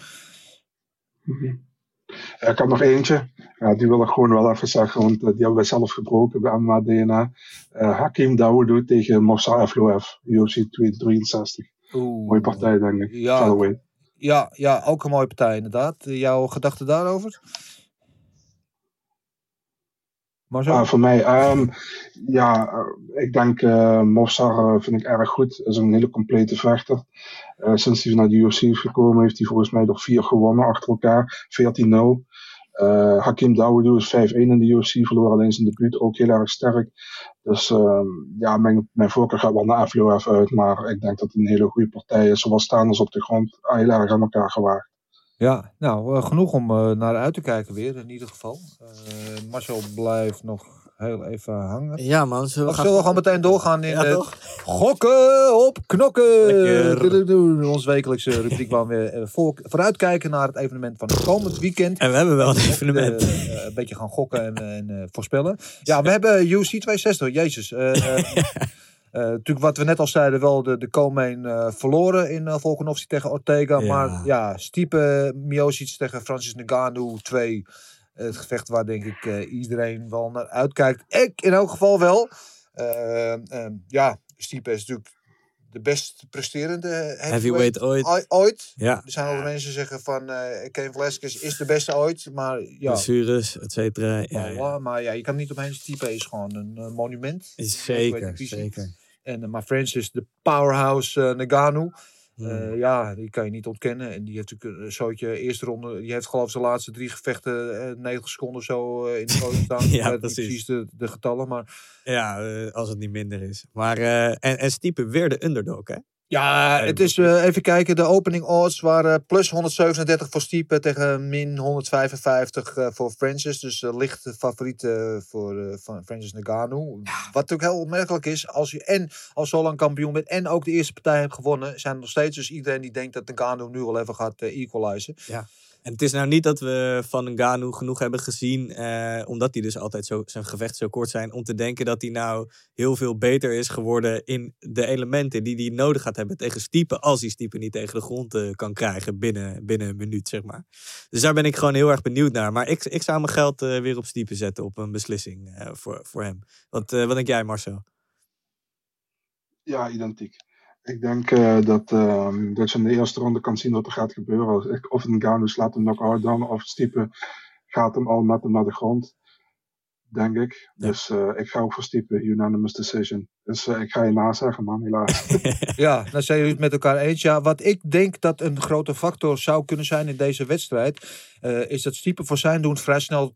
Mm -hmm. Ja, ik had nog eentje. Ja, die wil ik gewoon wel even zeggen, want uh, die hebben wij zelf gebroken bij MMA DNA. Uh, Hakim Dawoudou tegen Moussa Evloev, UFC 263. Oeh. Mooie partij, denk ik. Ja, ja, ja, ook een mooie partij, inderdaad. Jouw gedachten daarover? Uh, voor mij, um, ja, uh, ik denk uh, vind ik erg goed. Is een hele complete vechter. Sinds hij naar de UFC is gekomen, heeft hij volgens mij nog vier gewonnen achter elkaar. 14-0. Uh, Hakim Dawoudou is 5-1 in de UFC, verloor alleen zijn debuut, ook heel erg sterk. Dus uh, ja, mijn, mijn voorkeur gaat wel naar Evloev uit, maar ik denk dat het een hele goede partij is. Zowel staanders op de grond, heel erg aan elkaar gewaagd. Ja, nou, uh, genoeg om naar uit te kijken weer, in ieder geval. Marcel blijft nog heel even hangen. Ja man, zullen we, gaan... zullen we gewoon meteen doorgaan in ja, het gokken op knokken. Ons wekelijkse rubriek waar we weer voor, vooruitkijken naar het evenement van het komend weekend. En we hebben wel een evenement. Uh, een beetje gaan gokken en, en uh, voorspellen. Ja, we hebben UC 260, jezus. Uh, natuurlijk wat we net al zeiden, wel de, de Komen uh, verloren in uh, Volkanovski tegen Ortega. Ja. Maar ja, Stipe Miocic tegen Francis Ngannou 2. Het gevecht waar denk ik iedereen wel naar uitkijkt. Ik in elk geval wel. Uh, ja, Stipe is natuurlijk de best presterende heavyweight, heavyweight ooit. ooit. Ja. Er zijn ook mensen zeggen van uh, Ken Velasquez is de beste ooit. Maar ja. Blessures, et cetera. Ja, ja. Maar ja, je kan niet omheen. Stipe is gewoon een monument. Zeker, zeker. En, maar Francis, de powerhouse Nagano. Uh, ja, die kan je niet ontkennen. En die heeft natuurlijk een eerste ronde. Die heeft geloof ik zijn laatste drie gevechten uh, 90 seconden zo uh, in de podium staan. ja, precies. precies de, de getallen, maar... Ja, uh, als het niet minder is. Maar, en, en Stiepe weer de underdog, hè? Ja, het is uh, even kijken. De opening odds waren plus 137 voor Stiepe tegen min 155 uh, voor Francis. Dus uh, licht favoriet voor van Francis. Ja. Wat natuurlijk heel opmerkelijk is, als je en al zo lang kampioen bent en ook de eerste partij hebt gewonnen, zijn er nog steeds dus iedereen die denkt dat Ngannou nu al even gaat equalizen. Ja. En het is nou niet dat we van Ngannou genoeg hebben gezien, eh, omdat hij dus altijd zo, zijn gevecht zo kort zijn, om te denken dat hij nou heel veel beter is geworden in de elementen die hij nodig gaat hebben tegen Stiepen, als hij Stiepen niet tegen de grond uh, kan krijgen binnen, binnen een minuut, zeg maar. Dus daar ben ik gewoon heel erg benieuwd naar. Maar ik, ik zou mijn geld uh, weer op Stiepen zetten op een beslissing voor, voor hem. Wat, wat denk jij, Marcel? Ja, identiek Ik denk eh, dat, ehm, dat je in de eerste ronde kan zien wat er gaat gebeuren. Of Ngannou slaat hem knock-out dan, of Stipe gaat hem al met hem naar de grond. Denk ik. Dus eh, ik ga ook voor Stipe, unanimous decision. Dus eh, ik ga je nazeggen, man, helaas. Ja, dan zijn jullie het met elkaar eens. Ja, wat ik denk dat een grote factor zou kunnen zijn in deze wedstrijd, eh, is dat Stiepen voor zijn doen vrij snel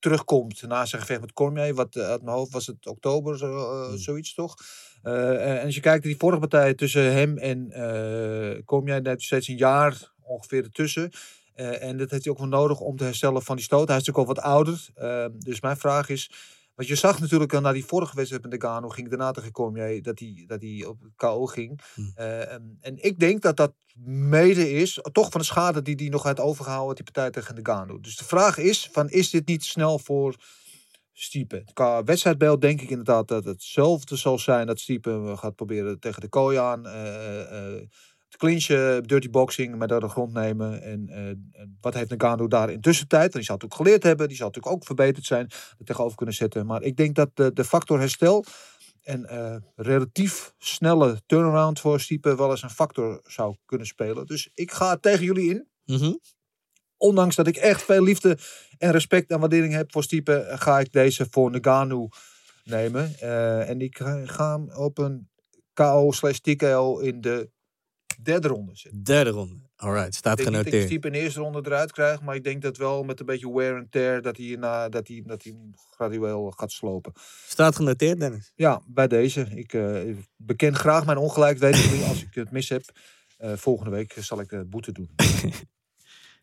terugkomt na zijn gevecht met Cormier. Wat eh, uit mijn hoofd was het oktober, zo, eh, zoiets toch? Eh, en als je kijkt naar die vorige partij tussen hem en eh Cormier, daar steeds een jaar ongeveer ertussen. En dat heeft hij ook wel nodig om te herstellen van die stoot. Hij is natuurlijk al wat ouder. Eh, dus mijn vraag is, want je zag natuurlijk al na die vorige wedstrijd met Nagano, ging daarna tegen Cormier, dat hij, dat hij op KO ging. Eh, en, en ik denk dat dat mede is, toch van de schade die hij nog had overgehouden, die partij tegen Nagano. Dus de vraag is, van, is dit niet snel voor Stiepe? Qua wedstrijdbeeld denk ik inderdaad dat het hetzelfde zal zijn dat Stiepe gaat proberen tegen de kooi aan. eh, eh, clinchen, dirty boxing, maar door de grond nemen. En eh, wat heeft Nagano daar in tussentijd? Want die zal natuurlijk geleerd hebben, die zal natuurlijk ook verbeterd zijn, er tegenover kunnen zetten. Maar ik denk dat de, de factor herstel en eh, relatief snelle turnaround voor Stiepe wel eens een factor zou kunnen spelen. Dus ik ga tegen jullie in. Mhm. Ondanks dat ik echt veel liefde en respect en waardering heb voor Stiepe, eh, ga ik deze voor Nagano nemen. En ik ga, ga hem op een KO slash TKO in de derde ronde zetten. Derde ronde. Alright, staat Ik denk niet dat genoteerd. Stiepe in de eerste ronde eruit krijgt, maar ik denk dat wel met een beetje wear and tear dat hij, na, dat hij, dat hij gradueel gaat slopen. Staat genoteerd, Dennis. Ja, bij deze. Ik eh, ik beken graag mijn ongelijk, weet ik niet, als ik het mis heb. Eh, volgende week zal ik de boete doen.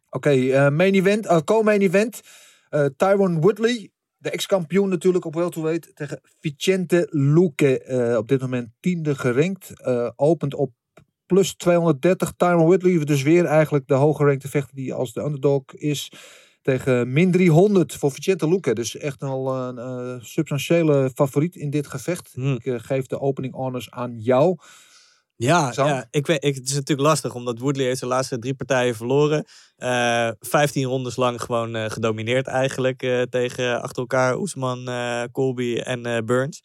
Oké, eh, main event, eh, co-main event. Eh Tyron Woodley, de ex-kampioen natuurlijk op welterweight tegen Vicente Luque. eh, op dit moment tiende gerankt. eh, opent op plus 230. Tyron Woodley, dus weer eigenlijk de hoger gerankte vechter die als de underdog is. Tegen min 300 voor Vicente Luque. Dus echt al een eh, substantiële favoriet in dit gevecht. Ik eh, geef de opening honors aan jou. Ja, Sam? ja ik weet, ik, het is natuurlijk lastig, omdat Woodley heeft zijn laatste drie partijen verloren. Eh 15 rondes lang gewoon eh, gedomineerd eigenlijk eh, tegen achter elkaar Oesman, Colby en Burns.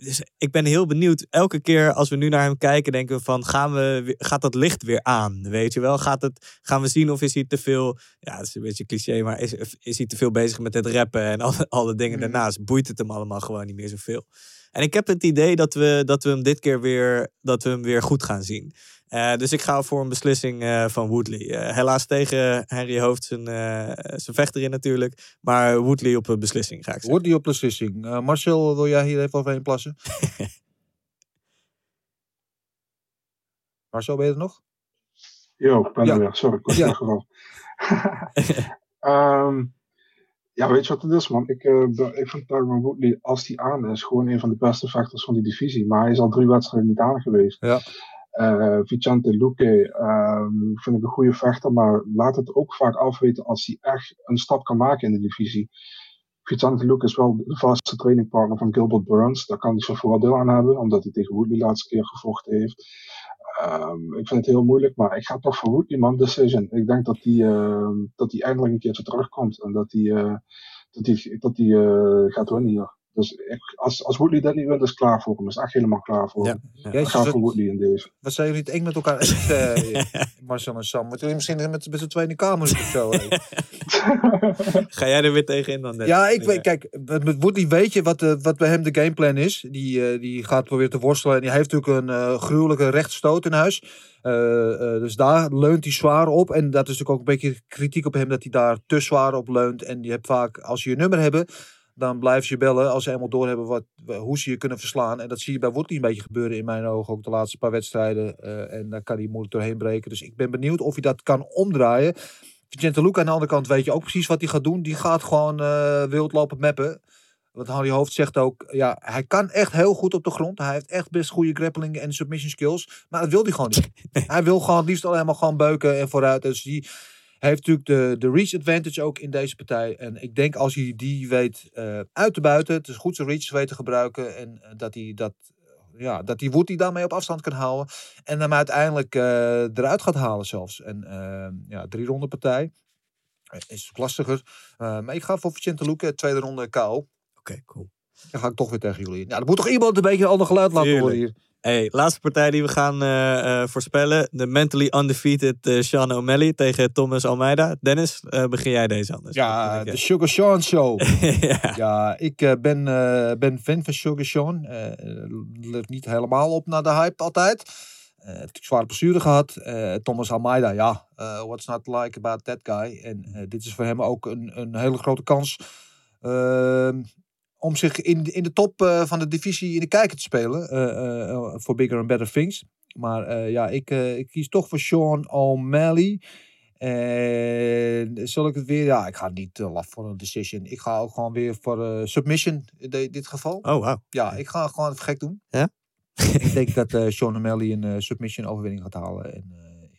Dus ik ben heel benieuwd. Elke keer als we nu naar hem kijken, denken we van, gaan we, gaat dat licht weer aan? Weet je wel? Gaat het, gaan we zien of is hij te veel, ja, dat is een beetje cliché, maar is, is hij te veel bezig met het rappen en alle, alle dingen daarnaast? Boeit het hem allemaal gewoon niet meer zoveel? En ik heb het idee dat we, dat we hem dit keer weer, dat we hem weer goed gaan zien. Eh, dus ik ga voor een beslissing eh, van Woodley. Eh, helaas tegen Henry Hoofd zijn, eh, zijn vechter in natuurlijk. Maar Woodley op een beslissing ga ik zeggen. Woodley op beslissing. Eh, Marcel, wil jij hier even overheen plassen? Marcel, ben je er nog? Yo, ik ben Ja. er weer. Sorry, ik was Ja. weggevallen. Ehm, ja, weet je wat het is, man? Ik, eh, ik vind Tyron Woodley, als hij aan is, gewoon een van de beste vechters van die divisie. Maar hij is al drie wedstrijden niet aan geweest. Ja. Eh, Vicente Luque ehm, vind ik een goede vechter, maar laat het ook vaak afweten als hij echt een stap kan maken in de divisie. Vicente Luque is wel de vaste trainingpartner van Gilbert Burns. Daar kan hij zijn voordeel aan hebben, omdat hij tegen Woodley de laatste keer gevochten heeft. Ehm, ik vind het heel moeilijk, maar ik ga toch voor man. Decision. Ik denk dat hij ehm, dat hij eindelijk een keertje terugkomt en dat hij, eh, dat hij, dat hij eh, gaat winnen hier. Dus ik, als, als Woodley dat niet wint, is klaar voor hem. Is echt helemaal klaar voor hem. Ik Jezus, ga wat- voor Woodley in deze. Wat zijn jullie het eng met elkaar eens, eh, Marcel en Sam? Moeten jullie misschien met, met z'n tweeën in de kamer zitten of zo? eh? Ga jij er weer tegenin dan? Ja, ik weet, kijk, met Woodley weet je wat, de, wat bij hem de gameplan is. Die, eh, die gaat proberen te worstelen. En die heeft natuurlijk een eh, gruwelijke rechtstoot in huis. Eh, eh, dus daar leunt hij zwaar op. En dat is natuurlijk ook een beetje kritiek op hem dat hij daar te zwaar op leunt. En je hebt vaak, als je je nummer hebben, dan blijven ze je bellen als ze eenmaal doorhebben wat, hoe ze je kunnen verslaan. En dat zie je bij Woodley een beetje gebeuren in mijn ogen. Ook de laatste paar wedstrijden. Eh, en daar kan hij moeilijk doorheen breken. Dus ik ben benieuwd of hij dat kan omdraaien. Vicente Luca aan de andere kant weet je ook precies wat hij gaat doen. Die gaat gewoon eh wild lopen mappen. Want Harry Hoofd zegt ook, ja, hij kan echt heel goed op de grond. Hij heeft echt best goede grappling en submission skills. Maar dat wil hij gewoon niet. hij wil gewoon het liefst alleen maar gewoon beuken en vooruit. Dus die heeft natuurlijk de, de reach advantage ook in deze partij. En ik denk als hij die weet eh, uit te buiten, het is goed zijn reach weet te gebruiken. En eh, dat hij dat, ja, dat die Woody daarmee op afstand kan houden. En hem uiteindelijk eh, eruit gaat halen zelfs. En ja, drie ronde partij. Is lastiger. Maar ik ga voor Vicente Luque, tweede ronde KO. Oké, cool. Dan ga ik toch weer tegen jullie. Ja, er moet toch iemand een beetje een ander geluid laten horen hier. Hey, laatste partij die we gaan eh, eh, voorspellen. De mentally undefeated eh, Sean O'Malley tegen Thomas Almeida. Dennis, begin jij deze anders? Ja, de Sugar Sean Show. ja. ik ben, ben fan van Sugar Sean. Let niet helemaal op naar de hype altijd. Heeft natuurlijk zware blessure gehad. Eh, Thomas Almeida, ja, what's not like about that guy? En dit is voor hem ook een, een hele grote kans ehm, om zich in, in de top eh, van de divisie in de kijker te spelen. eh, eh, Voor bigger and better things. Maar ja, ik, ik kies toch voor Sean O'Malley. En zal ik het weer? Ja, ik ga niet laf voor een decision. Ik ga ook gewoon weer voor submission in de- dit geval. Oh, wauw. Ja, ik ga gewoon gek doen. Ja? ik denk dat Sean O'Malley een submission overwinning gaat halen eh,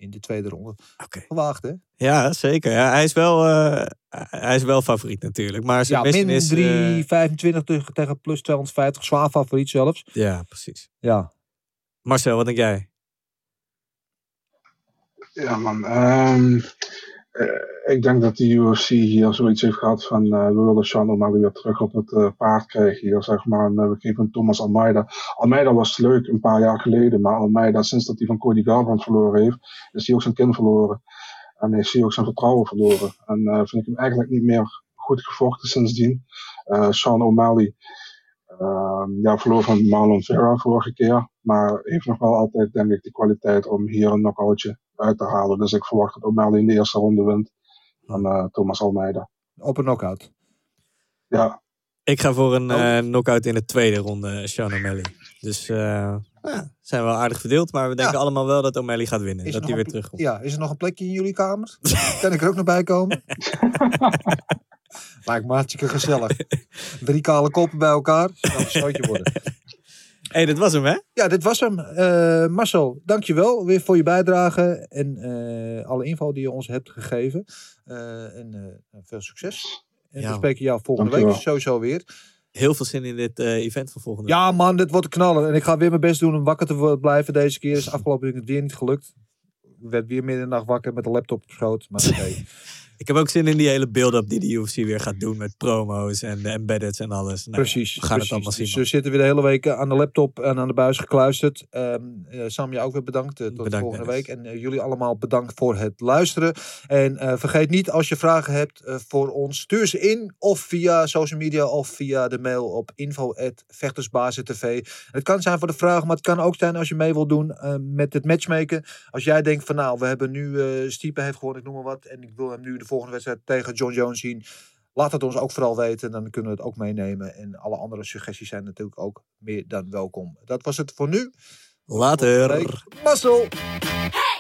in de tweede ronde. Oké. Gewaagd, hè? Ja, zeker. Ja, hij, is wel, eh, hij is wel favoriet natuurlijk. Maar zijn Ja, min is... 325 tegen, tegen plus 250. Zwaar favoriet zelfs. eh, ja, precies. Ja. Marcel, wat denk jij? Ja, man. ehm, eh, ik denk dat de UFC hier zoiets heeft gehad van eh, we willen Sean O'Malley weer terug op het eh, paard krijgen hier, zeg maar. Eh, we geven Thomas Almeida. Almeida was leuk een paar jaar geleden, maar Almeida, sinds dat hij van Cody Garbrandt verloren heeft, is hij ook zijn kind verloren. En is hij ook zijn vertrouwen verloren. En eh, vind ik hem eigenlijk niet meer goed gevochten sindsdien. Eh Sean O'Malley, ehm, ja, verloor van Marlon Vera vorige keer. Maar heeft nog wel altijd, denk ik, de kwaliteit om hier een knockoutje uit te halen. Dus ik verwacht dat O'Malley in de eerste ronde wint van eh, Thomas Almeida. Op een knockout. Ja, Ik ga voor een eh knockout in de tweede ronde, Sean O'Malley. Dus eh ja, zijn wel aardig verdeeld. Maar we denken allemaal wel dat O'Malley gaat winnen. Is dat hij weer terugkomt. Ja, is er nog een plekje in jullie kamer? kan ik er ook nog bij komen? Lijkt me hartstikke gezellig. Drie kale koppen bij elkaar. Zou een stootje worden. Hey, dit was hem, hè? Ja, dit was hem. Eh, Marcel, dankjewel weer voor je bijdrage en eh, alle info die je ons hebt gegeven. Eh, en eh, veel succes. En Ja. we spreken jou volgende Dankjewel. week sowieso weer. Heel veel zin in dit eh, event van volgende week. Ja man, dit wordt knallen. En ik ga weer mijn best doen om wakker te blijven deze keer. Is afgelopen week het weer niet gelukt. Ik werd weer midden in de nacht wakker met de laptop op schoot. Maar oké. Ik heb ook zin in die hele build-up die de UFC weer gaat doen met promo's en de embeddeds en alles. Nou, precies. We gaan precies. het allemaal zien. Dus we zitten weer de hele week aan de laptop en aan de buis gekluisterd. Eh, Sam, je ook weer bedankt. eh, tot de Bedankt, volgende Dennis. week. En eh, jullie allemaal bedankt voor het luisteren. En eh, vergeet niet, als je vragen hebt eh, voor ons, stuur ze in. Of via social media of via de mail op info.vechtersbazentv. Het kan zijn voor de vraag, maar het kan ook zijn als je mee wilt doen eh, met het matchmaken. Als jij denkt van nou, we hebben nu, eh Stiepe heeft gewonnen, ik noem maar wat. En ik wil hem nu de volgende wedstrijd tegen John Jones zien. Laat het ons ook vooral weten, dan kunnen we het ook meenemen. En alle andere suggesties zijn natuurlijk ook meer dan welkom. Dat was het voor nu. Later. Mazzel!